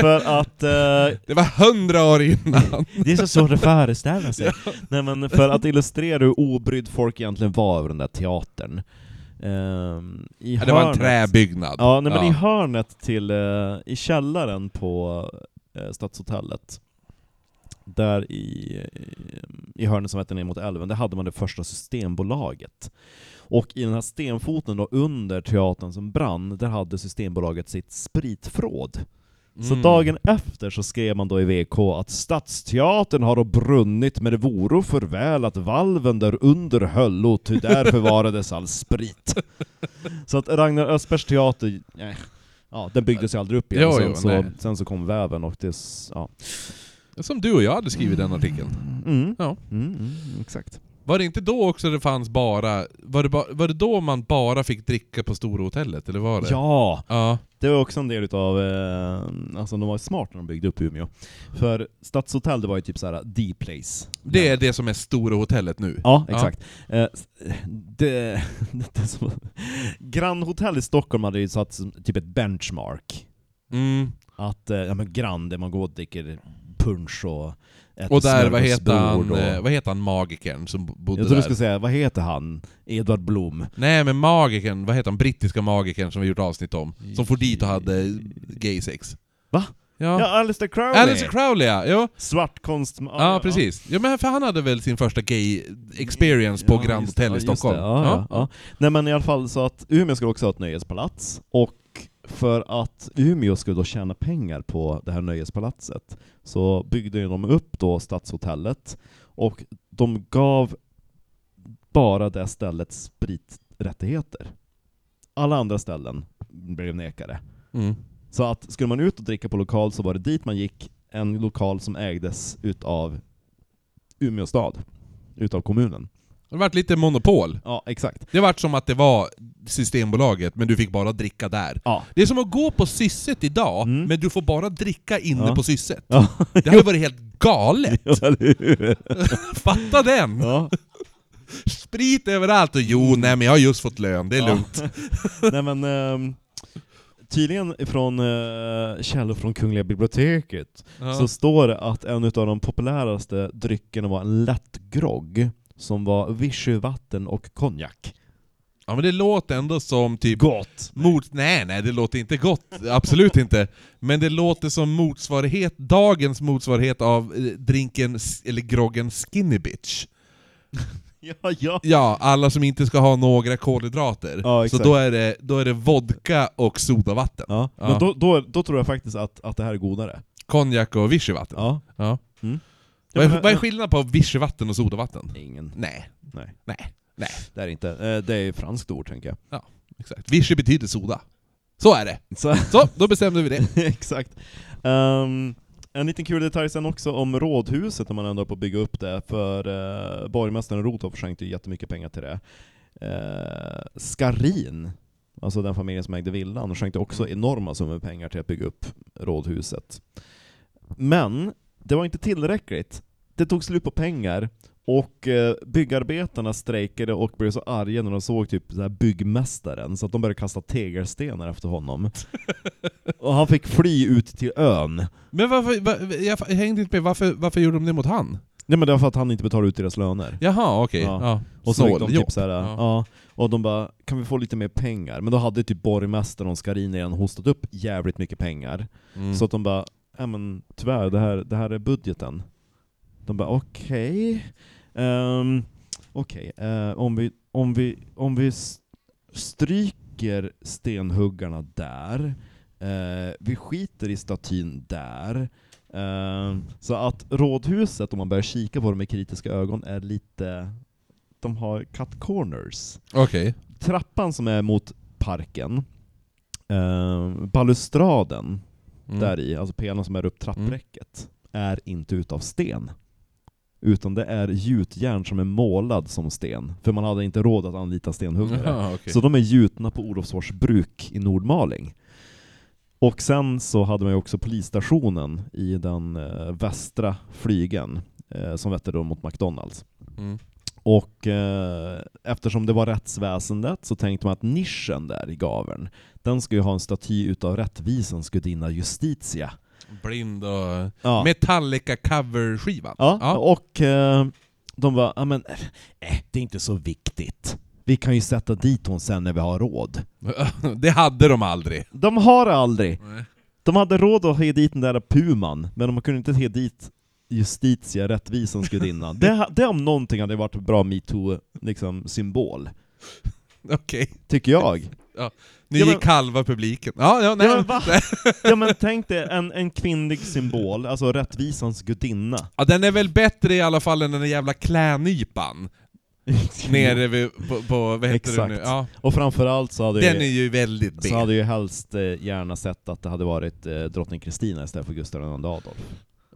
[SPEAKER 2] för att eh,
[SPEAKER 1] Det var hundra år innan.
[SPEAKER 2] det är så svårt att föreställa sig. Nej men för att illustrera hur obrydd folk egentligen var över den där teatern. Ehm, i
[SPEAKER 1] Ja, det var en
[SPEAKER 2] hörnet-
[SPEAKER 1] träbyggnad.
[SPEAKER 2] Ja, nej, men i hörnet till, eh, i källaren på eh, Stadshotellet, där i, i hörnet som hette ner mot älven, där hade man det första Systembolaget. Och i den här stenfoten då under teatern som brann, där hade Systembolaget sitt spritförråd. Så
[SPEAKER 1] Mm.
[SPEAKER 2] dagen efter så skrev man då i VK att Stadsteatern har då brunnit men det voro för väl att valven där under höllo, ty där förvarades all sprit. så att Ragnar Östbergs teater, nej, ja, den byggdes ju aldrig upp igen.
[SPEAKER 1] Jo,
[SPEAKER 2] sen,
[SPEAKER 1] jo,
[SPEAKER 2] så, sen så kom väven och det, ja.
[SPEAKER 1] Som du och jag hade skrivit den artikeln.
[SPEAKER 2] Mm.
[SPEAKER 1] Ja.
[SPEAKER 2] Mm, mm, exakt.
[SPEAKER 1] Var det inte då också det fanns bara... Var det, ba, var det då man bara fick dricka på Stora hotellet, eller var det?
[SPEAKER 2] Ja!
[SPEAKER 1] Ja.
[SPEAKER 2] Det var också en del utav, eh, alltså de var smart när de byggde upp Umeå. För Stadshotell, det var ju typ såhär the place.
[SPEAKER 1] Det är det som är Stora hotellet nu.
[SPEAKER 2] Ja,
[SPEAKER 1] Ja.
[SPEAKER 2] exakt. Eh, det, det som, Grand Hotel i Stockholm hade ju satt typ ett benchmark.
[SPEAKER 1] Mm.
[SPEAKER 2] Att, eh, ja men Grand, man går och dricker punch och äter
[SPEAKER 1] Och där, vad heter han,
[SPEAKER 2] och-
[SPEAKER 1] eh, vad heter han magikern som bo- bodde
[SPEAKER 2] Jag trodde du
[SPEAKER 1] där?
[SPEAKER 2] skulle säga, vad heter han? Edvard Blom?
[SPEAKER 1] Nej men magikern, vad heter han, brittiska magikern som vi gjort avsnitt om? Som for dit och hade gay sex.
[SPEAKER 2] Va?
[SPEAKER 1] Ja.
[SPEAKER 2] Ja, Alistair Crowley!
[SPEAKER 1] Alice Crowley ja! Jo.
[SPEAKER 2] Svartkonst...
[SPEAKER 1] Ja, precis. Ja, men för han hade väl sin första gay experience på
[SPEAKER 2] Ja,
[SPEAKER 1] Grand Hotel i
[SPEAKER 2] ja,
[SPEAKER 1] Stockholm?
[SPEAKER 2] Ja, ja. Ja. Nej men i alla fall så att Umeå skulle också ha ett nöjespalats, och för att Umeå skulle då tjäna pengar på det här nöjespalatset så byggde de upp då Stadshotellet, och de gav bara det stället spriträttigheter. Alla andra ställen blev nekade.
[SPEAKER 1] Mm.
[SPEAKER 2] Så att skulle man ut och dricka på lokal så var det dit man gick, en lokal som ägdes utav Umeå stad, utav kommunen.
[SPEAKER 1] Det vart lite monopol.
[SPEAKER 2] Ja, exakt.
[SPEAKER 1] Det vart som att det var Systembolaget, men du fick bara dricka där.
[SPEAKER 2] Ja.
[SPEAKER 1] Det är som att gå på Sysset idag,
[SPEAKER 2] Mm.
[SPEAKER 1] men du får bara dricka inne
[SPEAKER 2] Ja.
[SPEAKER 1] på Sysset.
[SPEAKER 2] Ja,
[SPEAKER 1] Det hade varit helt galet! Fatta den! Sprit överallt och jo, nej men jag har just fått lön, det är lugnt.
[SPEAKER 2] Nej men, ehm, tydligen från uh, källor från Kungliga biblioteket
[SPEAKER 1] Ja.
[SPEAKER 2] så står det att en av de populäraste dryckerna var en lättgrogg som var vichyvatten och konjak.
[SPEAKER 1] ja men det låter ändå som typ
[SPEAKER 2] Gott!
[SPEAKER 1] Mot, nej, nej, det låter inte gott. Absolut inte. Men det låter som motsvarighet, dagens motsvarighet av eh, drinken, eller groggen Skinny Bitch.
[SPEAKER 2] Ja, ja.
[SPEAKER 1] Ja, alla som inte ska ha några kolhydrater.
[SPEAKER 2] Ja,
[SPEAKER 1] så då är, det, då är det vodka och sodavatten.
[SPEAKER 2] ja.
[SPEAKER 1] Ja.
[SPEAKER 2] Men då, då, då tror jag faktiskt att, att det här är godare.
[SPEAKER 1] Konjak och vichyvatten.
[SPEAKER 2] Ja.
[SPEAKER 1] Ja.
[SPEAKER 2] Mm.
[SPEAKER 1] Vad, är, vad är skillnaden på vichyvatten och sodavatten?
[SPEAKER 2] Ingen.
[SPEAKER 1] Nej,
[SPEAKER 2] Nej,
[SPEAKER 1] nej, nej.
[SPEAKER 2] det är inte. Eh, Det är franskt ord tänker jag.
[SPEAKER 1] Exakt. Vichy betyder soda. Så är det.
[SPEAKER 2] Så,
[SPEAKER 1] Så, då bestämde vi det.
[SPEAKER 2] exakt. Ehm, en liten kul detalj sen också om rådhuset, när man ändå är på att bygga upp det, för uh, borgmästaren Rothoff skänkte ju jättemycket pengar till det. Uh, Skarin, alltså den familjen som ägde villan, skänkte också enorma summor pengar till att bygga upp rådhuset. Men det var inte tillräckligt. Det tog slut på pengar, och eh, byggarbetarna strejkade och blev så arga när de såg typ så här byggmästaren, så att de började kasta tegelstenar efter honom. och han fick fly ut till ön.
[SPEAKER 1] Men varför, va, jag hängde inte med, varför, varför gjorde de det mot han?
[SPEAKER 2] Nej men det var för att han inte betalade ut deras löner.
[SPEAKER 1] Jaha, okej.
[SPEAKER 2] Ja.
[SPEAKER 1] Ja.
[SPEAKER 2] Och så fick de typ såhär, ja.
[SPEAKER 1] Ja.
[SPEAKER 2] och de bara 'Kan vi få lite mer pengar?' Men då hade typ borgmästaren och Skarin redan hostat upp jävligt mycket pengar.
[SPEAKER 1] Mm.
[SPEAKER 2] Så att de bara 'Ja men tyvärr, det här, det här är budgeten' De bara 'Okej' Ehm, Okej, eh, om, vi, om, vi, om vi s- stryker stenhuggarna där, eh, vi skiter i statyn där, eh, så att rådhuset, om man börjar kika på det med kritiska ögon, är lite... De har cut corners.
[SPEAKER 1] Okej.
[SPEAKER 2] Trappan som är mot parken, eh, balustraden
[SPEAKER 1] Mm.
[SPEAKER 2] där i, alltså pelaren som är upp trappräcket, är inte utav sten. Utan det är gjutjärn som är målad som sten, för man hade inte råd att anlita stenhuggare.
[SPEAKER 1] Jaha, okej.
[SPEAKER 2] Så de är gjutna på Olofsfors bruk i Nordmaling. Och sen så hade man ju också polisstationen i den eh, västra flygen, eh, som vette då mot McDonalds.
[SPEAKER 1] Mm.
[SPEAKER 2] Och eh, eftersom det var rättsväsendet så tänkte man att nischen där i gaveln, den ska ju ha en staty utav rättvisans gudinna Justitia.
[SPEAKER 1] Blind och...
[SPEAKER 2] Ja.
[SPEAKER 1] Metallica coverskivan.
[SPEAKER 2] Ja, och eh, de var, ja men, eh, det är inte så viktigt. Vi kan ju sätta dit hon sen när vi har råd.
[SPEAKER 1] det hade de aldrig.
[SPEAKER 2] De har aldrig!
[SPEAKER 1] Nej.
[SPEAKER 2] De hade råd att ha dit den där puman, men de kunde inte ha dit Justitia, rättvisans gudinna. det, det om någonting hade varit en bra metoo-symbol, liksom.
[SPEAKER 1] Okej.
[SPEAKER 2] tycker jag. Ja, men-
[SPEAKER 1] gick halva publiken. Ja, ja, nej.
[SPEAKER 2] Ja men, va? ja men tänk dig en, en kvinnlig symbol, alltså rättvisans gudinna.
[SPEAKER 1] Ja, den är väl bättre i alla fall än den där jävla klänypan nere vid, på, på vad heter det nu?
[SPEAKER 2] Exakt.
[SPEAKER 1] Ja,
[SPEAKER 2] Och framförallt så hade,
[SPEAKER 1] den är
[SPEAKER 2] ju,
[SPEAKER 1] väldigt B.
[SPEAKER 2] så hade ju helst eh, gärna sett att det hade varit eh, drottning Kristina istället för Gustav II Adolf.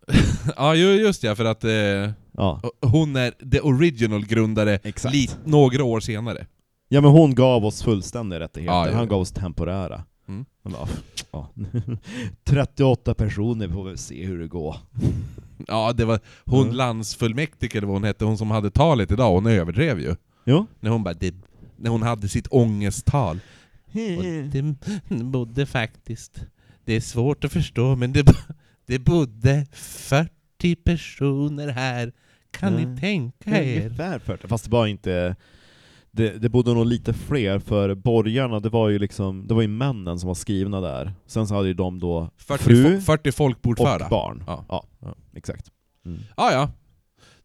[SPEAKER 1] Ja, ju- just ja, för att eh,
[SPEAKER 2] Ja,
[SPEAKER 1] hon är the original grundare
[SPEAKER 2] exakt.
[SPEAKER 1] några år senare.
[SPEAKER 2] Ja men hon gav oss fullständiga rättigheter,
[SPEAKER 1] Ja, ja,
[SPEAKER 2] han gav oss temporära.
[SPEAKER 1] Mm.
[SPEAKER 2] Men, ja, ja. 38 personer, får väl se hur det går.
[SPEAKER 1] Ja, det var hon
[SPEAKER 2] Mm.
[SPEAKER 1] landsfullmäktige, eller vad hon hette, hon som hade talet idag, hon överdrev ju.
[SPEAKER 2] Jo.
[SPEAKER 1] När hon bara, det, när hon hade sitt ångesttal. Det bodde faktiskt, det är svårt att förstå, men det, det bodde 40 personer här. Kan
[SPEAKER 2] Mm.
[SPEAKER 1] ni tänka er?
[SPEAKER 2] Ungefär 40, fast det var inte... Det, det bodde nog lite fler, för borgarna, det var ju liksom, det var ju männen som var skrivna där. Sen så hade ju de då
[SPEAKER 1] 40,
[SPEAKER 2] fru
[SPEAKER 1] fo- 40
[SPEAKER 2] och
[SPEAKER 1] folkbordföra.
[SPEAKER 2] barn.
[SPEAKER 1] Ja.
[SPEAKER 2] Ja, exakt. Mm.
[SPEAKER 1] Ja, ja.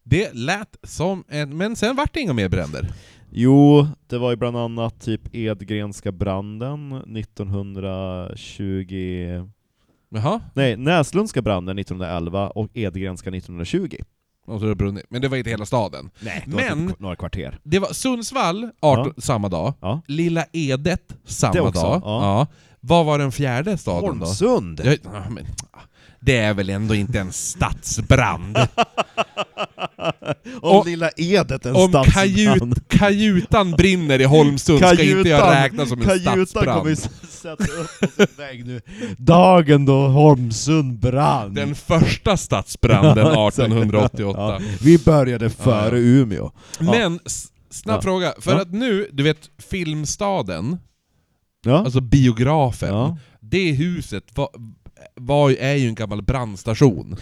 [SPEAKER 1] Det lät som en... Men sen vart det inga mer bränder.
[SPEAKER 2] Jo, det var ju bland annat typ Edgrenska branden 1920...
[SPEAKER 1] Jaha,
[SPEAKER 2] Nej, Näslundska branden 1911 och Edgrenska 1920.
[SPEAKER 1] Och så har det brunnit. Men det var inte hela staden.
[SPEAKER 2] Nej,
[SPEAKER 1] det var Men- typ
[SPEAKER 2] några kvarter.
[SPEAKER 1] Det var Sundsvall 18, samma dag,
[SPEAKER 2] Ja.
[SPEAKER 1] Lilla Edet samma
[SPEAKER 2] också,
[SPEAKER 1] dag.
[SPEAKER 2] ja.
[SPEAKER 1] Vad var den fjärde staden då?
[SPEAKER 2] Holmsund!
[SPEAKER 1] Ja, men, det är väl ändå inte en stadsbrand?
[SPEAKER 2] Om
[SPEAKER 1] Och-
[SPEAKER 2] Lilla Edet en
[SPEAKER 1] Om kajut, kajutan brinner i Holmsund ska inte jag räkna som en
[SPEAKER 2] Kajutan
[SPEAKER 1] stadsbrand.
[SPEAKER 2] kommer ju s- sätta upp på sin vägg nu. Dagen då Holmsund brann.
[SPEAKER 1] Den första stadsbranden
[SPEAKER 2] Ja, exakt.
[SPEAKER 1] 1888.
[SPEAKER 2] Ja, vi började före
[SPEAKER 1] Ja,
[SPEAKER 2] Umeå.
[SPEAKER 1] Men, s- snabb
[SPEAKER 2] Ja.
[SPEAKER 1] fråga, för
[SPEAKER 2] Ja.
[SPEAKER 1] att nu, du vet Filmstaden,
[SPEAKER 2] Ja.
[SPEAKER 1] alltså biografen,
[SPEAKER 2] ja.
[SPEAKER 1] det huset var, var, är ju en gammal brandstation.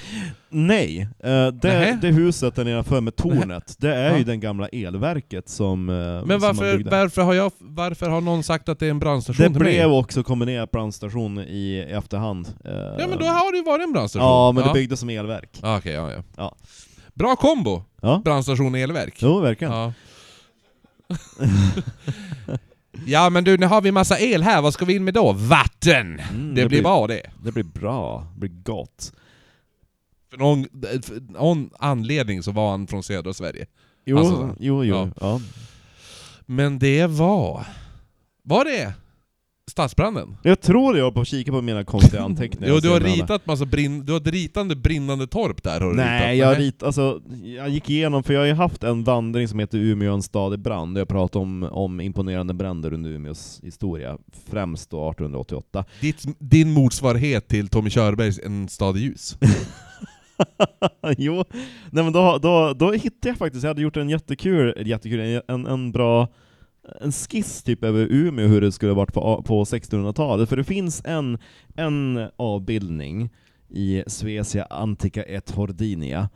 [SPEAKER 2] Nej, eh, det, det huset där nedanför med tornet, det är
[SPEAKER 1] Ja.
[SPEAKER 2] ju den gamla elverket som, eh,
[SPEAKER 1] Men
[SPEAKER 2] som
[SPEAKER 1] varför,
[SPEAKER 2] byggde.
[SPEAKER 1] varför, har jag, varför har någon sagt att det är en brandstation
[SPEAKER 2] Det
[SPEAKER 1] till mig?
[SPEAKER 2] blev också kombinerat brandstation i, efterhand. Eh,
[SPEAKER 1] Ja men då har det ju varit en brandstation.
[SPEAKER 2] Ja, men det byggdes som elverk.
[SPEAKER 1] Ah, Okej, ja, ja.
[SPEAKER 2] Ja.
[SPEAKER 1] Bra kombo!
[SPEAKER 2] Ja,
[SPEAKER 1] Brandstation och elverk.
[SPEAKER 2] jo verkligen.
[SPEAKER 1] Ja. men du, nu har vi massa el här, vad ska vi in med då? Vatten!
[SPEAKER 2] Mm,
[SPEAKER 1] det, blir bra det.
[SPEAKER 2] Det blir bra, det blir gott.
[SPEAKER 1] För någon, för någon anledning så var han från södra Sverige.
[SPEAKER 2] Jo,
[SPEAKER 1] Alltså,
[SPEAKER 2] jo, jo.
[SPEAKER 1] ja.
[SPEAKER 2] Ja.
[SPEAKER 1] Men det var... Var det stadsbranden?
[SPEAKER 2] Jag tror jag var på att kika på mina konstiga anteckningar.
[SPEAKER 1] Jo, du har
[SPEAKER 2] senare.
[SPEAKER 1] ritat massa brinn... Du har ett ritande brinnande torp där har du
[SPEAKER 2] Nej,
[SPEAKER 1] ritat.
[SPEAKER 2] jag, rit, alltså, jag gick igenom, för jag har ju haft en vandring som heter Umeå en stad i brand, där jag pratar om, om imponerande bränder under Umeås historia, främst då 1888.
[SPEAKER 1] Ditt, din motsvarighet till Tommy Körbergs En stad i ljus.
[SPEAKER 2] jo, nej men då, då, då hittade jag faktiskt, jag hade gjort en jättekul, jättekul en, en bra en skiss typ över Umeå, hur det skulle varit på, på 1600-talet, för det finns en, en avbildning i Svecia Antica et Hordinia,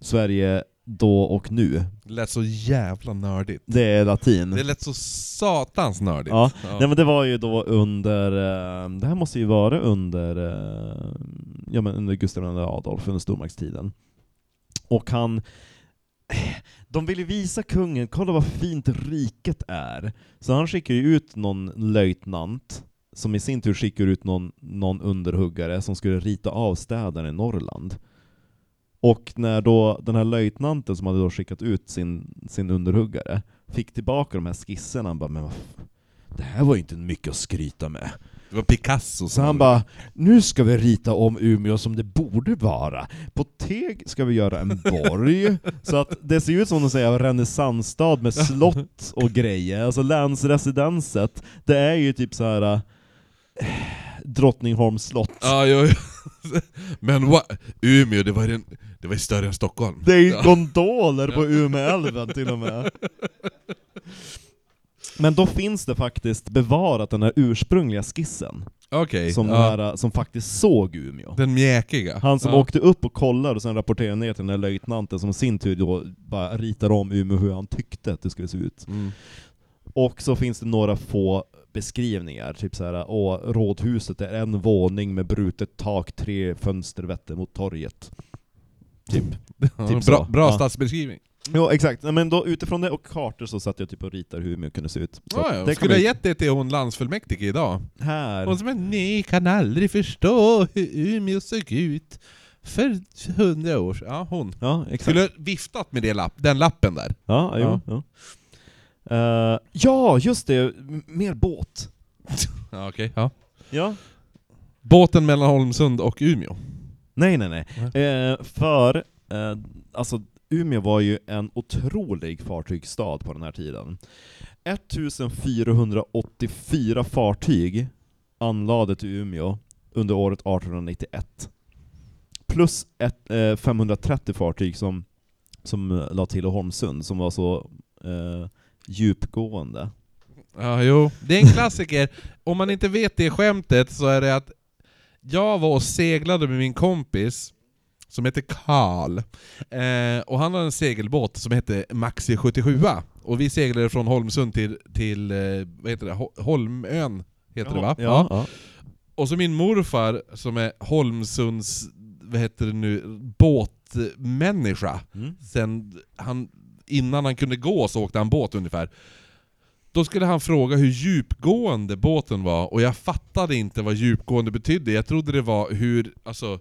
[SPEAKER 2] Sverige då och nu.
[SPEAKER 1] Det lät så jävla nördigt.
[SPEAKER 2] Det är latin.
[SPEAKER 1] Det lät så satans nördigt.
[SPEAKER 2] Ja, Nej men det var ju då under, eh, det här måste ju vara under, eh, ja men under Gustav II Adolf, under stormaktstiden. Och han, de ville visa kungen, kolla vad fint riket är. Så han skickar ju ut någon löjtnant, som i sin tur skickar ut någon, någon underhuggare som skulle rita av städerna i Norrland. Och när då den här löjtnanten som hade då skickat ut sin, sin underhuggare fick tillbaka de här skisserna, han bara men vad det här var ju inte mycket att skryta med.
[SPEAKER 1] Det var Picasso
[SPEAKER 2] Så
[SPEAKER 1] som...
[SPEAKER 2] han bara, nu ska vi rita om Umeå som det borde vara. På Teg ska vi göra en borg, så att det ser ut som de säger renässansstad med slott och grejer. Alltså länsresidenset, det är ju typ så här äh, Drottningholms slott.
[SPEAKER 1] Ja, jo, jo. Men what? Umeå, det var, den, det var ju större än Stockholm.
[SPEAKER 2] Det är ju
[SPEAKER 1] Ja.
[SPEAKER 2] gondoler på Umeälven till och med. Men då finns det faktiskt bevarat den här ursprungliga skissen,
[SPEAKER 1] Okej,
[SPEAKER 2] som,
[SPEAKER 1] ja.
[SPEAKER 2] här, som faktiskt såg Umeå.
[SPEAKER 1] den mjäkiga.
[SPEAKER 2] Han som
[SPEAKER 1] ja.
[SPEAKER 2] åkte upp och kollade och sen rapporterade ner till den här löjtnanten som i sin tur då bara ritar om Umeå hur han tyckte att det skulle se ut.
[SPEAKER 1] Mm.
[SPEAKER 2] Och så finns det några få beskrivningar, typ så här, åh, rådhuset är en våning med brutet tak, tre fönster vetter mot torget. Typ. Typ
[SPEAKER 1] bra bra stadsbeskrivning.
[SPEAKER 2] Jo, exakt. Nej, Men då, utifrån det och kartor så satt jag typ och ritade hur Umeå kunde se ut. Så
[SPEAKER 1] Ja, ja.
[SPEAKER 2] det
[SPEAKER 1] Skulle
[SPEAKER 2] vi-
[SPEAKER 1] gett det till hon landsfullmäktige idag?
[SPEAKER 2] Här.
[SPEAKER 1] Hon som är, ni kan aldrig förstå hur Umeå såg ut för hundra år sedan. Ja, hon.
[SPEAKER 2] Ja, exakt.
[SPEAKER 1] Skulle viftat med det lapp, den lappen där.
[SPEAKER 2] Ja, jo, ja. Eh, ja, just det. M- Mer båt.
[SPEAKER 1] Ja, okej. Ja.
[SPEAKER 2] Ja.
[SPEAKER 1] Båten mellan Holmsund och Umeå.
[SPEAKER 2] Nej, nej, nej. Eh, för, eh, alltså, Umeå var ju en otrolig fartygsstad på den här tiden. 1484 fartyg anlade till Umeå under året 1891. Plus ett, eh, 530 fartyg som, som eh, la till Holmsund, som var så eh, djupgående.
[SPEAKER 1] Ja, jo. Det är en klassiker. Om man inte vet det skämtet så är det att jag var och seglade med min kompis som heter Karl. Eh, och han hade en segelbåt som hette Maxi 77 Och vi seglade från Holmsund till, till eh, vad heter det? Ho- Holmön, heter det va?
[SPEAKER 2] Ja, ja.
[SPEAKER 1] Och så min morfar som är Holmsunds, vad heter det nu, båtmänniska.
[SPEAKER 2] Mm.
[SPEAKER 1] Sen han, innan han kunde gå så åkte han båt ungefär. Då skulle han fråga hur djupgående båten var, och jag fattade inte vad djupgående betydde. Jag trodde det var hur, alltså,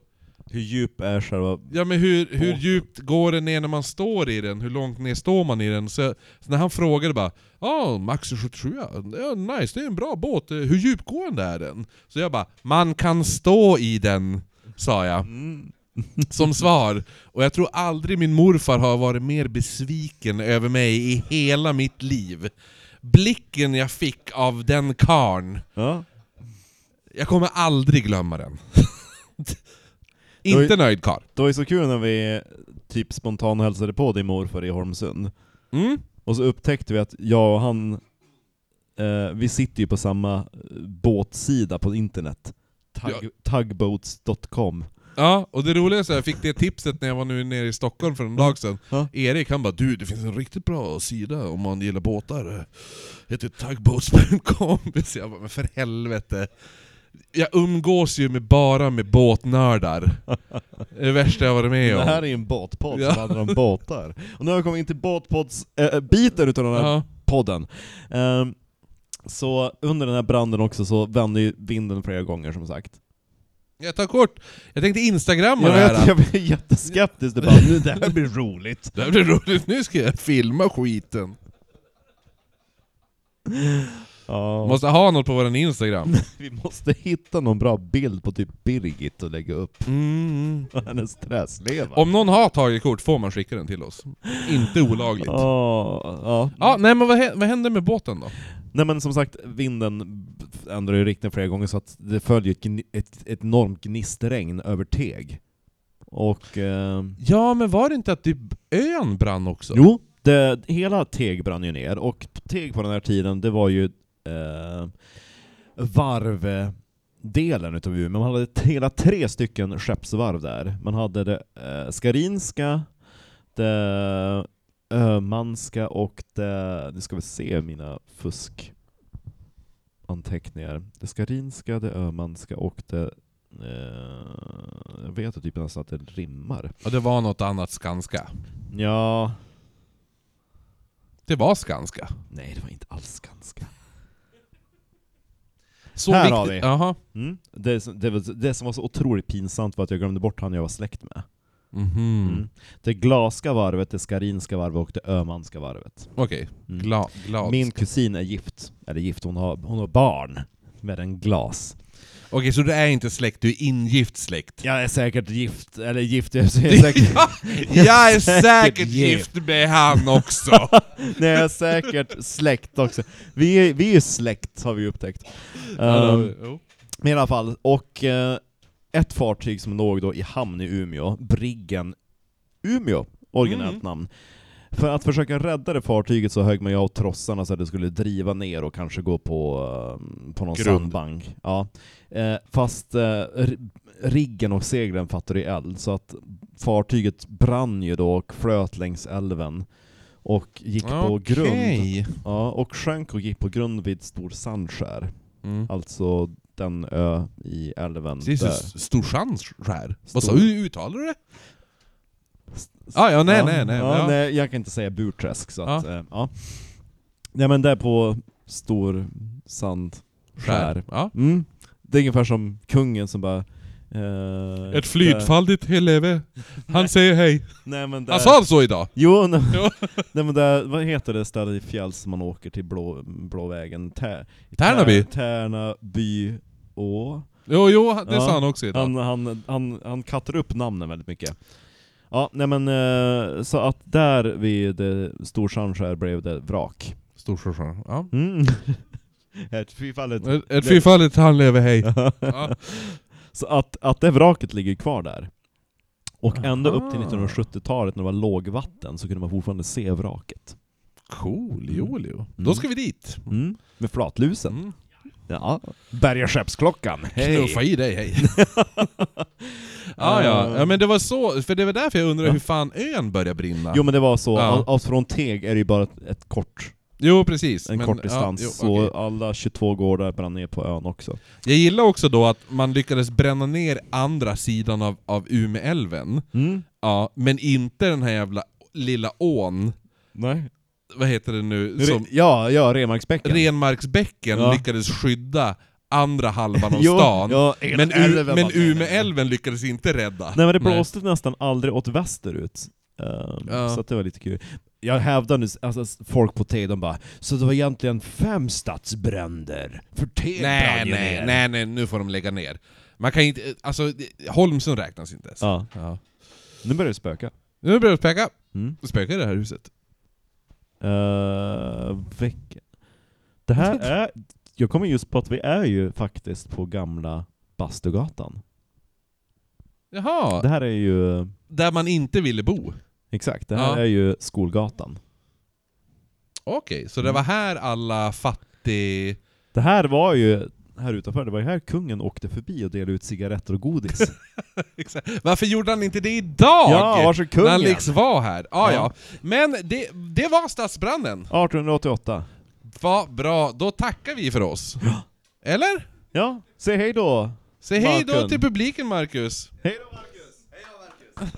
[SPEAKER 2] Hur djup är själva...
[SPEAKER 1] ja men hur, hur
[SPEAKER 2] Båten.
[SPEAKER 1] djupt går den ner när man står i den? Hur långt ner står man i den? Så, så när han frågade bara Ja, Max 77 ja, nice, det är en bra båt. Hur djupgående är den? Så jag bara Man kan stå i den, sa jag
[SPEAKER 2] Mm.
[SPEAKER 1] som svar. Och jag tror aldrig min morfar har varit mer besviken över mig i hela mitt liv. Blicken jag fick av den karn.
[SPEAKER 2] Ja.
[SPEAKER 1] jag kommer aldrig glömma den. Inte nöjd karl.
[SPEAKER 2] Det var ju så kul när vi typ spontan hälsade på din morfar i Holmsund.
[SPEAKER 1] Mm?
[SPEAKER 2] Och så upptäckte vi att jag och han, eh, vi sitter ju på samma båtsida på internet. Tug,
[SPEAKER 1] Ja.
[SPEAKER 2] Tugboats.com.
[SPEAKER 1] Ja, och det roliga är här, jag fick det tipset när jag var nu nere i Stockholm för en dag sedan.
[SPEAKER 2] Ja.
[SPEAKER 1] Erik han bara du, det finns en riktigt bra sida om man gillar båtar. Heter tugboats.com. Så jag bara, men för helvete. Jag umgås ju med, bara med båtnördar. Det är det värsta jag varit med
[SPEAKER 2] Det
[SPEAKER 1] om.
[SPEAKER 2] här är ju en båtpodd
[SPEAKER 1] Ja.
[SPEAKER 2] som handlar om båtar. Och nu har vi kommit in till båtpods-biten utav den här
[SPEAKER 1] Ja.
[SPEAKER 2] podden. Ehm, så under den här branden också så vände ju vinden flera gånger som sagt.
[SPEAKER 1] Jag tar kort. Jag tänkte instagramma
[SPEAKER 2] Jag,
[SPEAKER 1] det här.
[SPEAKER 2] jag blir jätteskeptisk, det, bara, nu, det här blir roligt.
[SPEAKER 1] Det här blir roligt, nu ska jag filma skiten.
[SPEAKER 2] Ja.
[SPEAKER 1] Måste ha något på våran instagram.
[SPEAKER 2] Vi måste hitta någon bra bild på typ Birgit och lägga upp
[SPEAKER 1] Mm.
[SPEAKER 2] hennes träsleva.
[SPEAKER 1] Om någon har tagit kort får man skicka den till oss. Inte olagligt.
[SPEAKER 2] Ja, ja.
[SPEAKER 1] Ja, nej men vad, hä- vad hände med båten då?
[SPEAKER 2] Nej men som sagt, vinden ändrade ju riktning flera gånger så att det följer ett, gni- ett, ett enormt gnistregn över Teg. Och... Eh,
[SPEAKER 1] Ja, men var det inte att typ ön brann också?
[SPEAKER 2] jo, det, hela Teg brann ju ner, och Teg på den här tiden, det var ju eh, varvdelen utav Umeå. Man hade hela tre stycken skeppsvarv där. Man hade det eh, Skarinska, det Ömanska och det... Nu ska vi se mina fuskanteckningar. Det Skarinska, det Ömanska och det... Eh, jag vet typ nästan att det rimmar.
[SPEAKER 1] Ja, det var något annat Skanska.
[SPEAKER 2] Ja...
[SPEAKER 1] Det var Skanska.
[SPEAKER 2] Nej, det var inte alls ganska.
[SPEAKER 1] Så
[SPEAKER 2] Här
[SPEAKER 1] viktigt.
[SPEAKER 2] har vi.
[SPEAKER 1] Jaha.
[SPEAKER 2] Mm. Det, som- det, var, det som var så otroligt pinsamt var att jag glömde bort han jag var släkt med.
[SPEAKER 1] Mhm.
[SPEAKER 2] Mm. Det Glaska varvet, det Skarinska varvet och det Ömanska varvet.
[SPEAKER 1] Okej,
[SPEAKER 2] Mm.
[SPEAKER 1] Gla.
[SPEAKER 2] Min kusin är gift, eller gift, hon har, hon har barn med en glas.
[SPEAKER 1] Okej, så du är inte släkt, du är ingift släkt?
[SPEAKER 2] Jag är säkert gift, eller gift, jag är säkert,
[SPEAKER 1] Ja, jag är
[SPEAKER 2] Säkert gift.
[SPEAKER 1] med han också!
[SPEAKER 2] nej, jag är säkert släkt också. Vi är, vi är släkt har vi upptäckt. Um. Men i alla fall, och eh, ett fartyg som låg då i hamn i Umeå, Briggen Umeå, originellt
[SPEAKER 1] Mm.
[SPEAKER 2] namn. För att försöka rädda det fartyget så högg man ju av trossarna så att det skulle driva ner och kanske gå på, eh, på någon
[SPEAKER 1] Grund.
[SPEAKER 2] sandbank. Ja. Eh, fast eh, riggen och seglen fattade i eld, så att fartyget brann ju då och flöt längs älven. Och gick på grund. Ja, och sjönk och gick på grund vid Stor Sandskär.
[SPEAKER 1] Mm.
[SPEAKER 2] Alltså den ö i älven
[SPEAKER 1] Det är så
[SPEAKER 2] där.
[SPEAKER 1] stor chans här. Vad sa du? Hur uttalar du det? Ah, ja, nej,
[SPEAKER 2] ja,
[SPEAKER 1] nej, nej.
[SPEAKER 2] Ja,
[SPEAKER 1] Ja.
[SPEAKER 2] nej. Jag kan inte säga Burträsk, så att,
[SPEAKER 1] Ja.
[SPEAKER 2] ja. ja. Nej men där på stor sand skär.
[SPEAKER 1] Ja.
[SPEAKER 2] Mm. Det är ungefär som kungen som bara... eh,
[SPEAKER 1] Ett flytfaldigt helvete. Han säger hej.
[SPEAKER 2] Nej men där...
[SPEAKER 1] Han sa så idag.
[SPEAKER 2] Jo, nej, nej men där, vad heter det stället i fjälls som man åker till Blå, Blåvägen? Tär,
[SPEAKER 1] Tärnaby?
[SPEAKER 2] Tär, Tärnaby å.
[SPEAKER 1] Jo, jo, det
[SPEAKER 2] Ja.
[SPEAKER 1] sa han också idag.
[SPEAKER 2] Han, han, han, han kattar upp namnen väldigt mycket. Ja, nej men eh, så att där vid eh, blev det vrak.
[SPEAKER 1] Storsjösjön. Ja.
[SPEAKER 2] Mm. Ett fyrfallet.
[SPEAKER 1] Ett, ett han lever hej. Ja.
[SPEAKER 2] Så att, att det vraket ligger kvar där. Och ända upp till
[SPEAKER 1] Aha.
[SPEAKER 2] 1970-talet när det var lågvatten så kunde man fortfarande se vraket.
[SPEAKER 1] Cool, jo, jo. Då
[SPEAKER 2] Mm.
[SPEAKER 1] ska vi dit.
[SPEAKER 2] Mm. Med flatlusen.
[SPEAKER 1] Mm.
[SPEAKER 2] Ja. Berga skeppsklockan.
[SPEAKER 1] Knuffa i dig, hej. ah, ja. ja, men det var så, för det var därför jag undrar
[SPEAKER 2] Ja.
[SPEAKER 1] hur fan ön började brinna.
[SPEAKER 2] Jo men det var så,
[SPEAKER 1] Ja.
[SPEAKER 2] All, allt från Teg är det ju bara ett, ett kort,
[SPEAKER 1] Jo, precis.
[SPEAKER 2] en
[SPEAKER 1] Men-
[SPEAKER 2] kort distans.
[SPEAKER 1] ja, jo,
[SPEAKER 2] så
[SPEAKER 1] okej.
[SPEAKER 2] alla 22 gårdar brann ner på ön också.
[SPEAKER 1] Jag gillar också då att man lyckades bränna ner andra sidan av, av Umeälven,
[SPEAKER 2] Mm.
[SPEAKER 1] ja, men inte den här jävla lilla ån,
[SPEAKER 2] Nej.
[SPEAKER 1] Vad heter det nu,
[SPEAKER 2] Re,
[SPEAKER 1] som
[SPEAKER 2] ja, ja, Renmarksbäcken.
[SPEAKER 1] Renmarksbäcken
[SPEAKER 2] Ja.
[SPEAKER 1] lyckades skydda andra halvan av
[SPEAKER 2] Jo,
[SPEAKER 1] stan.
[SPEAKER 2] ja,
[SPEAKER 1] men
[SPEAKER 2] älven
[SPEAKER 1] men. Umeälven lyckades inte rädda.
[SPEAKER 2] Nej men det blåste nästan aldrig åt västerut. Ehm,
[SPEAKER 1] Ja.
[SPEAKER 2] Så att det var lite kul. Jag hävdar nu, alltså folk på Teg de bara Så det var egentligen fem stadsbränder? För Teg
[SPEAKER 1] Nej,
[SPEAKER 2] brann ju
[SPEAKER 1] nej,
[SPEAKER 2] ner."
[SPEAKER 1] nej, nej, nu får de lägga ner. Man kan inte, alltså, det- Holmsund räknas inte ens.
[SPEAKER 2] Ja,
[SPEAKER 1] Ja.
[SPEAKER 2] nu börjar det spöka.
[SPEAKER 1] Nu börjar det spöka.
[SPEAKER 2] Mm.
[SPEAKER 1] Det spökar i det här huset.
[SPEAKER 2] Uh, veck... Det här är... Jag kommer just på att vi är ju faktiskt på gamla Bastugatan.
[SPEAKER 1] Jaha,
[SPEAKER 2] Det här är ju...
[SPEAKER 1] där man inte ville bo.
[SPEAKER 2] Exakt, det här
[SPEAKER 1] Ja.
[SPEAKER 2] är ju Skolgatan.
[SPEAKER 1] Okej, så det
[SPEAKER 2] Mm.
[SPEAKER 1] var här alla fattig...
[SPEAKER 2] Det här var ju, här utanför, det var ju här kungen åkte förbi och delade ut cigaretter och godis.
[SPEAKER 1] Varför gjorde han inte det idag?
[SPEAKER 2] ja, varsågod
[SPEAKER 1] När han
[SPEAKER 2] kungen!
[SPEAKER 1] liksom var här. Ah, ja.
[SPEAKER 2] Ja.
[SPEAKER 1] Men det, det var stadsbranden.
[SPEAKER 2] 1888.
[SPEAKER 1] Vad bra, då tackar vi för oss. Eller?
[SPEAKER 2] Ja, säg hej då!
[SPEAKER 1] Säg hej då till publiken Marcus.
[SPEAKER 2] Hej då Marcus! Hej då Marcus!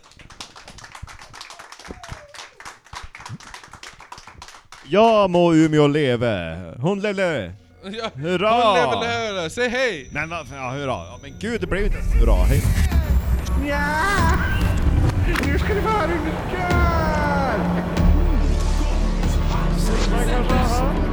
[SPEAKER 2] Ja må Umeå leve! Hon leve!
[SPEAKER 1] Ja,
[SPEAKER 2] hurra!
[SPEAKER 1] Hon lever, säg hej!
[SPEAKER 2] Men vad ja, hurra. Ja, men gud, det blev inte ens hurra. Hej
[SPEAKER 3] Ja! Nu ska ni få höra hur det mm. ska! Man kanske har...